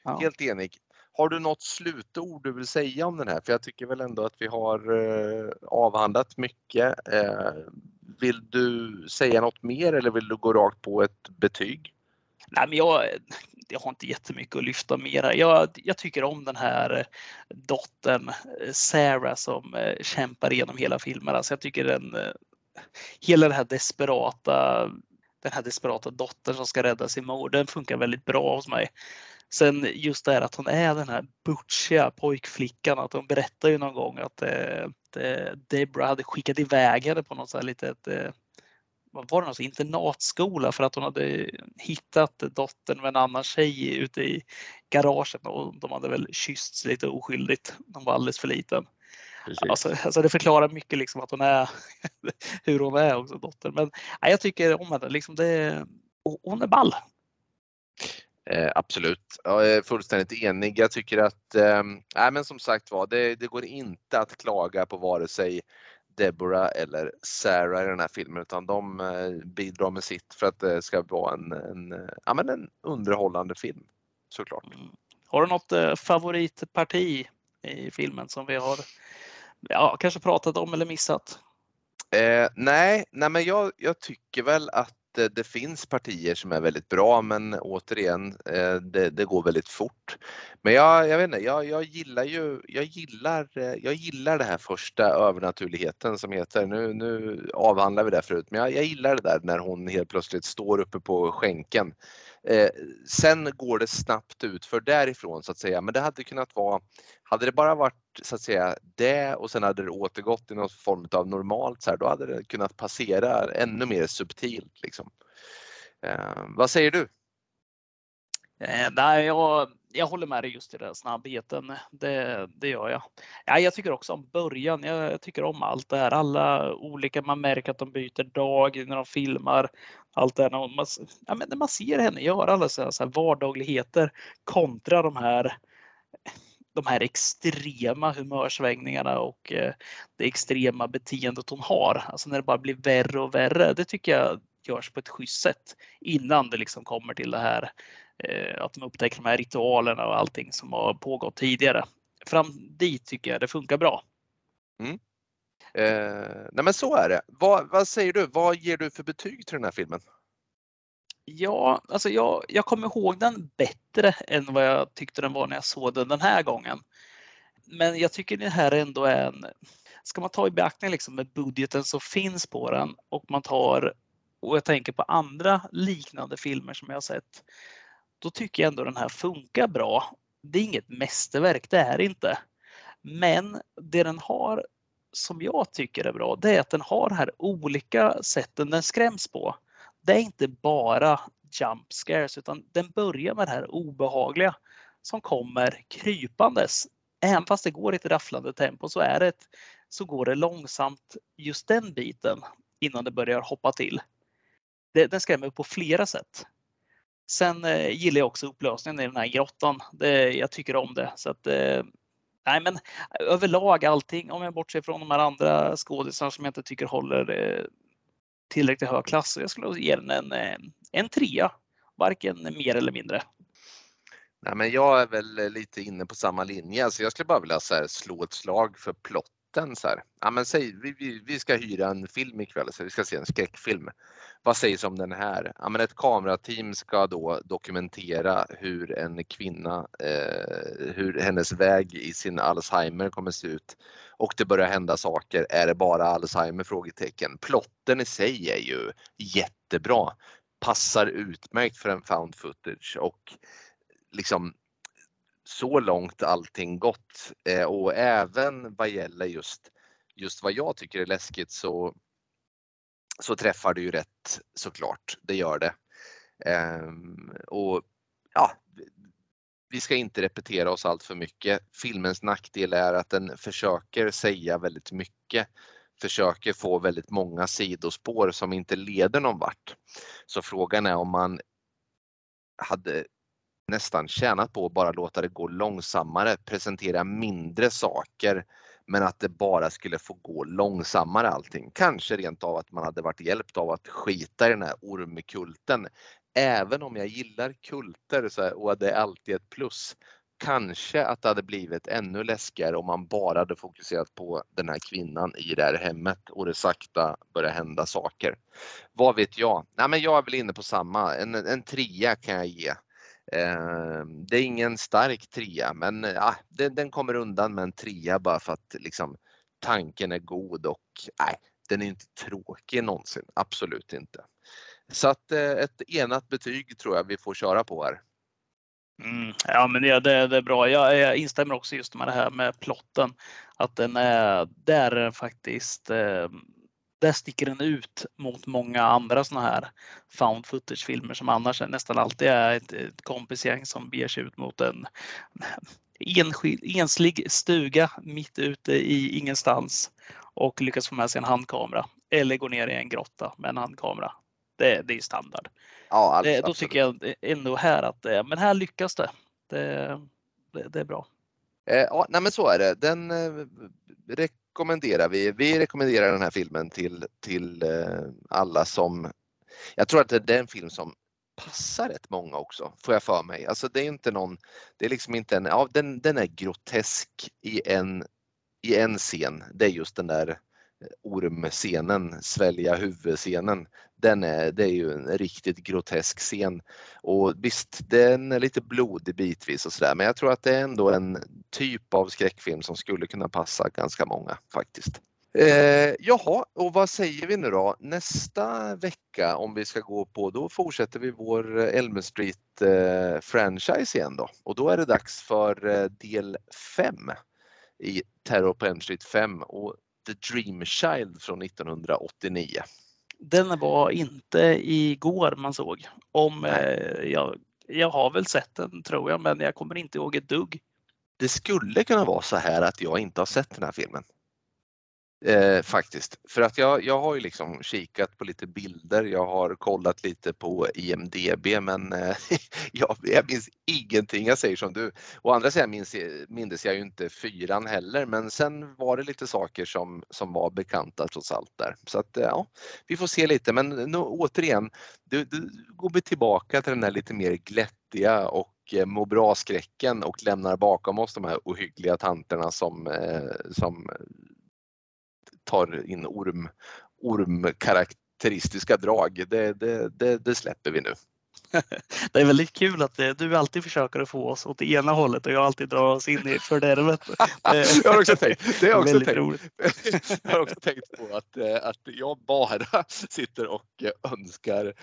Ja. Helt enig. Har du något slutord du vill säga om den här? För jag tycker väl ändå att vi har eh, avhandlat mycket. Eh, vill du säga något mer eller vill du gå rakt på ett betyg? Nej, men jag, jag har inte jättemycket att lyfta mera. Jag, jag tycker om den här eh, dottern eh, Sarah som eh, kämpar igenom hela filmen. Alltså jag tycker den, hela den här desperata, den här desperata dottern som ska rädda sin mor, den funkar väldigt bra hos mig. Sen just det här att hon är den här butchiga pojkflickan, att hon berättar ju någon gång att eh, eh Debra hade skickat iväg henne på något så här litet eh, vad var det något, internatskola för att hon hade hittat dottern med en annan tjej ute i garaget och de hade väl kyssts lite oskyldigt. De var alldeles för liten. Alltså, alltså, det förklarar mycket liksom att hon är hur hon är också dottern. Men nej, jag tycker om henne. Liksom det, hon är ball. Eh, absolut, jag är fullständigt enig. Jag tycker att, eh, men som sagt var, det, det, går inte att klaga på vare sig Deborah eller Sarah i den här filmen utan de eh, bidrar med sitt för att det ska vara en, en, ja, men en underhållande film såklart. Mm. Har du något eh, favoritparti i filmen som vi har ja, kanske pratat om eller missat? Eh, nej, nej, men jag, jag tycker väl att det, finns partier som är väldigt bra men återigen, eh, det, det går väldigt fort. Men jag, jag vet inte, jag, jag gillar ju, jag gillar, eh, jag gillar det här första övernaturligheten som heter, nu, nu avhandlar vi det förut, men jag, jag gillar det där när hon helt plötsligt står uppe på skänken Eh, sen går det snabbt ut för därifrån så att säga, men det hade kunnat vara, hade det bara varit så att säga det och sen hade det återgått i någon form av normalt så här, då hade det kunnat passera ännu mer subtilt. Liksom. Eh, vad säger du? Eh, nej, jag, jag håller med dig just i den snabbheten. Det, det gör jag. Ja, jag tycker också om början. Jag, jag, tycker om allt det här. Alla olika, man märker att de byter dag när de filmar. Allt det här. När man, ja, men när man ser henne göra alla så här, så här vardagligheter kontra de här de här extrema humörsvängningarna och eh, det extrema beteendet hon har. Alltså när det bara blir värre och värre. Det tycker jag görs på ett schysst sätt innan det liksom kommer till det här eh, att de upptäcker de här ritualerna och allting som har pågått tidigare. Fram dit tycker jag det funkar bra. Mm. Eh, nej men så är det. Vad, vad säger du? Vad ger du för betyg till den här filmen? Ja, alltså jag, jag kommer ihåg den bättre än vad jag tyckte den var när jag såg den den här gången. Men jag tycker det här ändå är en... Ska man ta i beaktning liksom med budgeten som finns på den och man tar och jag tänker på andra liknande filmer som jag har sett. Då tycker jag ändå den här funkar bra. Det är inget mästerverk, det är inte. Men det den har som jag tycker är bra, det är att den har här olika sätten den skräms på det är inte bara jump scares utan den börjar med det här obehagliga som kommer krypandes. Även fast det går i ett rafflande tempo så, är det ett, så går det långsamt just den biten innan det börjar hoppa till. Det, den skrämmer på flera sätt. Sen eh, gillar jag också upplösningen i den här grottan. Det, jag tycker om det. Så att, eh, nej men eh, överlag allting, om jag bortser från de här andra skådisarna som jag inte tycker håller eh, tillräckligt hög klass. Så jag skulle ge den en, en trea, varken mer eller mindre. Nej, men jag är väl eh, lite inne på samma linje. så jag skulle bara vilja så här, slå ett slag för plotten. Så här. Ja, men säg, vi, vi, vi ska hyra en film ikväll, så vi ska se en skräckfilm. Vad sägs om den här? Ja, men ett kamerateam ska då dokumentera hur en kvinna, eh, hur hennes väg i sin Alzheimer kommer se ut och det börjar hända saker. Är det bara Alzheimer? Frågetecken. Plotten i sig är ju jättebra. Passar utmärkt för en found footage och liksom så långt allting gått eh, och även vad gäller just, just vad jag tycker är läskigt så, så träffar det ju rätt såklart. Det gör det. Eh, och ja, vi ska inte repetera oss allt för mycket. Filmens nackdel är att den försöker säga väldigt mycket, försöker få väldigt många sidospår som inte leder någon vart. Så frågan är om man hade nästan tjänat på att bara låta det gå långsammare, presentera mindre saker men att det bara skulle få gå långsammare allting. Kanske rent av att man hade varit hjälpt av att skita i den här ormkulten även om jag gillar kulter så här, och det är alltid ett plus, kanske att det hade blivit ännu läskigare om man bara hade fokuserat på den här kvinnan i det här hemmet och det sakta börjar hända saker. Vad vet jag? Nej, men jag är väl inne på samma, en, en trea kan jag ge. Ehm, det är ingen stark trea men ja, den, den, kommer undan med en trea bara för att liksom, tanken är god och nej, den är inte tråkig någonsin. Absolut inte. Så att eh, ett enat betyg tror jag vi får köra på här. Mm, ja, men det, det, det är bra. Jag, jag, instämmer också just med det här med plotten. Att den är, där är faktiskt, eh, där sticker den ut mot många andra sådana här found footage filmer som annars nästan alltid är ett, ett kompisgäng som beger sig ut mot en enskild, enslig stuga mitt ute i ingenstans och lyckas få med sig en handkamera eller gå ner i en grotta med en handkamera. Det, det är standard. Ja, alltså, det, då tycker jag ändå här att men här lyckas det. Det, det, det är bra. Eh, ja, nej men så är det. Den eh, rekommenderar vi. Vi rekommenderar den här filmen till, till eh, alla som... Jag tror att det är den film som passar rätt många också, får jag för mig. Alltså det är inte någon, det är liksom inte en, ja den, den är grotesk i en, i en scen. Det är just den där ormscenen, svälja huvudscenen, den är, det är ju en riktigt grotesk scen. Och visst, den är lite blodig bitvis och sådär, men jag tror att det är ändå en typ av skräckfilm som skulle kunna passa ganska många faktiskt. Eh, jaha, och vad säger vi nu då? Nästa vecka om vi ska gå på, då fortsätter vi vår eh, Elm Street eh, franchise igen då och då är det dags för eh, del 5 i Terror på Elm Street 5 och The Dream Child från 1989. Den var inte igår man såg. Om, eh, jag, jag har väl sett den tror jag, men jag kommer inte ihåg ett dugg. Det skulle kunna vara så här att jag inte har sett den här filmen. Eh, faktiskt. För att jag, jag har ju liksom kikat på lite bilder, jag har kollat lite på IMDB men eh, jag, jag minns ingenting. Jag säger som du. Å andra sidan minns, minns jag ju inte fyran heller men sen var det lite saker som, som var bekanta trots allt där. Så att eh, ja, vi får se lite men eh, nu, återigen, du, du går vi tillbaka till den här lite mer glättiga och eh, må bra-skräcken och lämnar bakom oss de här ohyggliga tanterna som, eh, som tar in orm, ormkaraktäristiska drag. Det, det, det, det släpper vi nu. Det är väldigt kul att eh, du alltid försöker få oss åt det ena hållet och jag alltid drar oss in i fördärvet. jag har också tänkt, det har också tänkt. jag har också tänkt på att, eh, att jag bara sitter och eh, önskar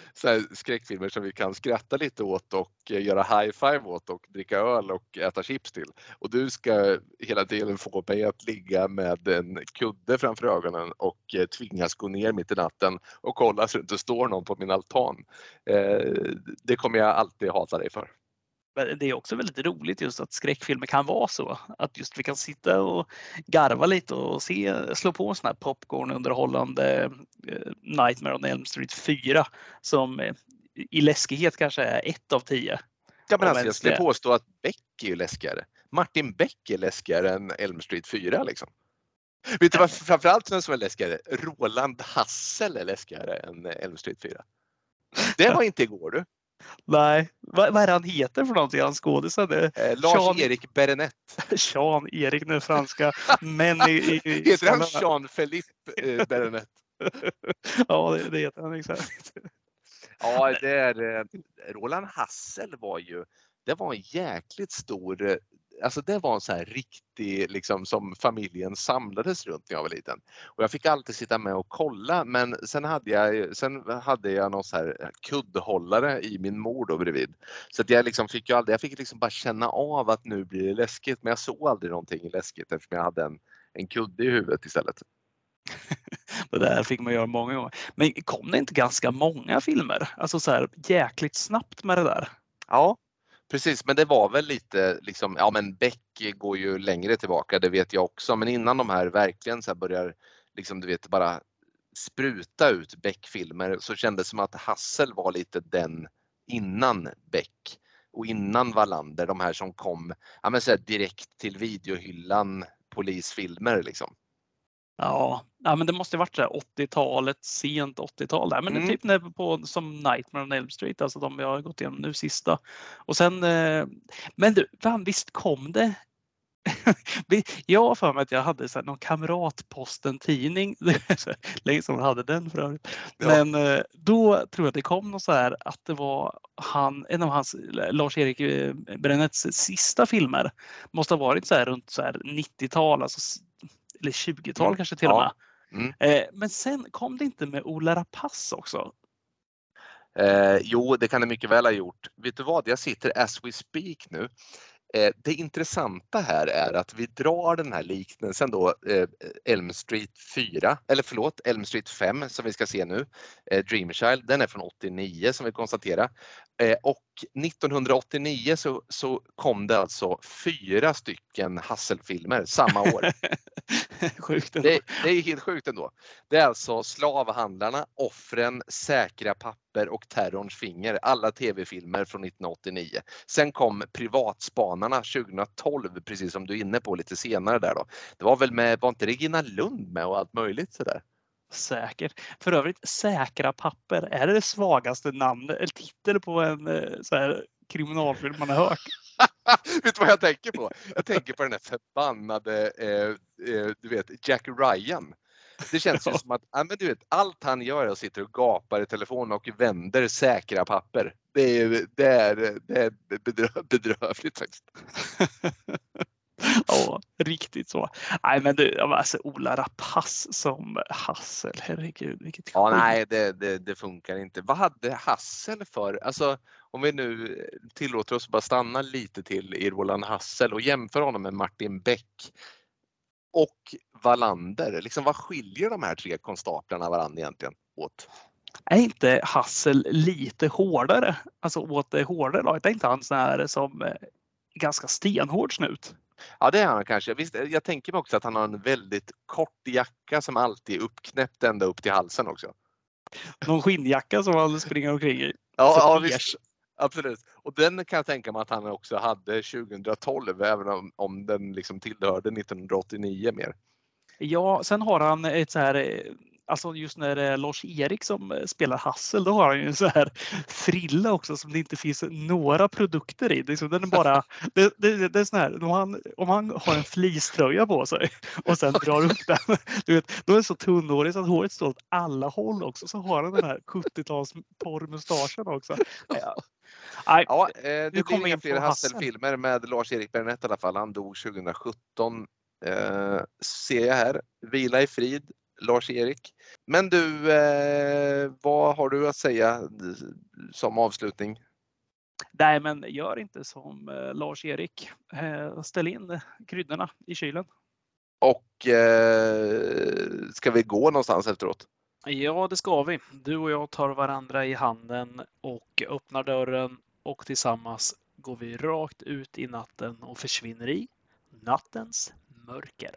skräckfilmer som vi kan skratta lite åt och göra high five åt och dricka öl och äta chips till. Och du ska hela tiden få mig att ligga med en kudde framför ögonen och tvingas gå ner mitt i natten och kolla så det inte står någon på min altan det kommer jag alltid hata dig för. Men det är också väldigt roligt just att skräckfilmer kan vara så. Att just vi kan sitta och garva lite och se, slå på en sån här popcornunderhållande eh, Nightmare on Elm Street 4 som eh, i läskighet kanske är ett av tio. Ja, men alltså, jag skulle påstå att Beck är ju läskigare. Martin Beck är läskigare än Elm Street 4 liksom. Vet du vad framförallt som är läskigare? Roland Hassel är läskigare än Elm Street 4. Det var inte igår du. Nej, vad, vad är han heter för någonting, han skådisen? Eh, Lars-Erik Berenett. Jean-Erik nu franska män i... i, i heter han Jean-Philippe eh, Berenett? ja, det, det heter han exakt. ja, det är, eh, Roland Hassel var ju, det var en jäkligt stor eh, alltså det var en sån här riktig, liksom som familjen samlades runt när jag var liten. Och jag fick alltid sitta med och kolla men sen hade jag, sen hade jag någon så här kuddhållare i min mor då bredvid. Så att jag liksom fick ju aldrig, jag fick liksom bara känna av att nu blir det läskigt men jag såg aldrig någonting läskigt eftersom jag hade en, en kudde i huvudet istället. det där fick man göra många gånger. Men kom det inte ganska många filmer? Alltså så här jäkligt snabbt med det där? Ja, Precis, men det var väl lite liksom, ja men Beck går ju längre tillbaka, det vet jag också, men innan de här verkligen så börjar liksom du vet bara spruta ut Beck-filmer så kändes det som att Hassel var lite den innan Beck och innan Wallander, de här som kom ja, men så direkt till videohyllan polisfilmer liksom. Ja, ja men det måste varit 80-talet, sent 80-tal där. Men mm. typ när på, som Nightmare on Elm Street, alltså de vi har gått igenom nu sista. Och sen, eh, men du, fan, visst kom det jag har för mig att jag hade så här, någon Kamratposten-tidning. Länge jag hade den för övrigt. Men eh, då tror jag det kom något så här att det var han, en av hans, Lars-Erik eh, Brenets sista filmer. Måste ha varit så här runt så här 90-tal, alltså eller 20-tal mm. kanske till och med. Mm. Eh, men sen kom det inte med Ola Rapace också? Eh, jo, det kan det mycket väl ha gjort. Vet du vad, jag sitter as we speak nu Eh, det intressanta här är att vi drar den här liknelsen då, eh, Elm Street 4, eller förlåt, Elm Street 5 som vi ska se nu, eh, Dreamchild, den är från 89 som vi konstaterar. Och 1989 så, så kom det alltså fyra stycken Hasselfilmer samma år. sjukt det, det är helt sjukt ändå. Det är alltså Slavhandlarna, Offren, Säkra papper och Terrorns finger. Alla tv-filmer från 1989. Sen kom Privatspanarna 2012, precis som du är inne på lite senare där då. Det var väl med, var inte Regina Lund med och allt möjligt sådär? Säkert. För övrigt, Säkra papper, är det det svagaste namnet eller titel på en eh, så här, kriminalfilm man har hört? vet du vad jag tänker på? Jag tänker på den där förbannade, eh, eh, du vet, Jack Ryan. Det känns ju som att ja, men du vet, allt han gör är att sitta och gapar i telefonen och vänder säkra papper. Det är, det är, det är bedrövligt faktiskt. ja, riktigt så. Nej, men du, alltså Ola Rapace som Hassel, herregud vilket Ja, nej, det, det, det, funkar inte. Vad hade Hassel för, alltså om vi nu tillåter oss bara stanna lite till i Roland Hassel och jämför honom med Martin Beck och Wallander. Liksom, vad skiljer de här tre konstaplarna varandra egentligen åt? Är inte Hassel lite hårdare? Alltså åt det hårdare laget? Är inte han sån här som ganska stenhård snut? Ja, det är han kanske. Visst, jag tänker mig också att han har en väldigt kort jacka som alltid är uppknäppt ända upp till halsen också. Någon skinnjacka som han springer omkring i. Ja, ja. Absolut. Och den kan jag tänka mig att han också hade 2012, även om, om den liksom tillhörde 1989 mer. Ja, sen har han ett så här, eh, alltså just när det är Lars-Erik som eh, spelar Hassel, då har han ju en så här frilla också som det inte finns några produkter i. Det är, den är bara, det, det, det är sån här, om han, om han har en fleecetröja på sig och sen drar upp den, du vet, då är det så tunnhårig så att håret står åt alla håll också. Så har han den här 70-tals porrmustaschen också. Ja. Nej, Ja, eh, det kommer blir in inga fler Hassel. Hasselfilmer med Lars-Erik Bernett i alla fall. Han dog 2017. Eh, ser jag här. Vila i frid, Lars-Erik. Men du, eh, vad har du att säga eh, som avslutning? nej, men gör inte som eh, Lars-Erik. Eh, ställ in kryddorna i kylen. Och eh, ska vi gå någonstans efteråt? Ja, det ska vi. Du och jag tar varandra i handen och öppnar dörren och tillsammans går vi rakt ut i natten och försvinner i nattens mörker.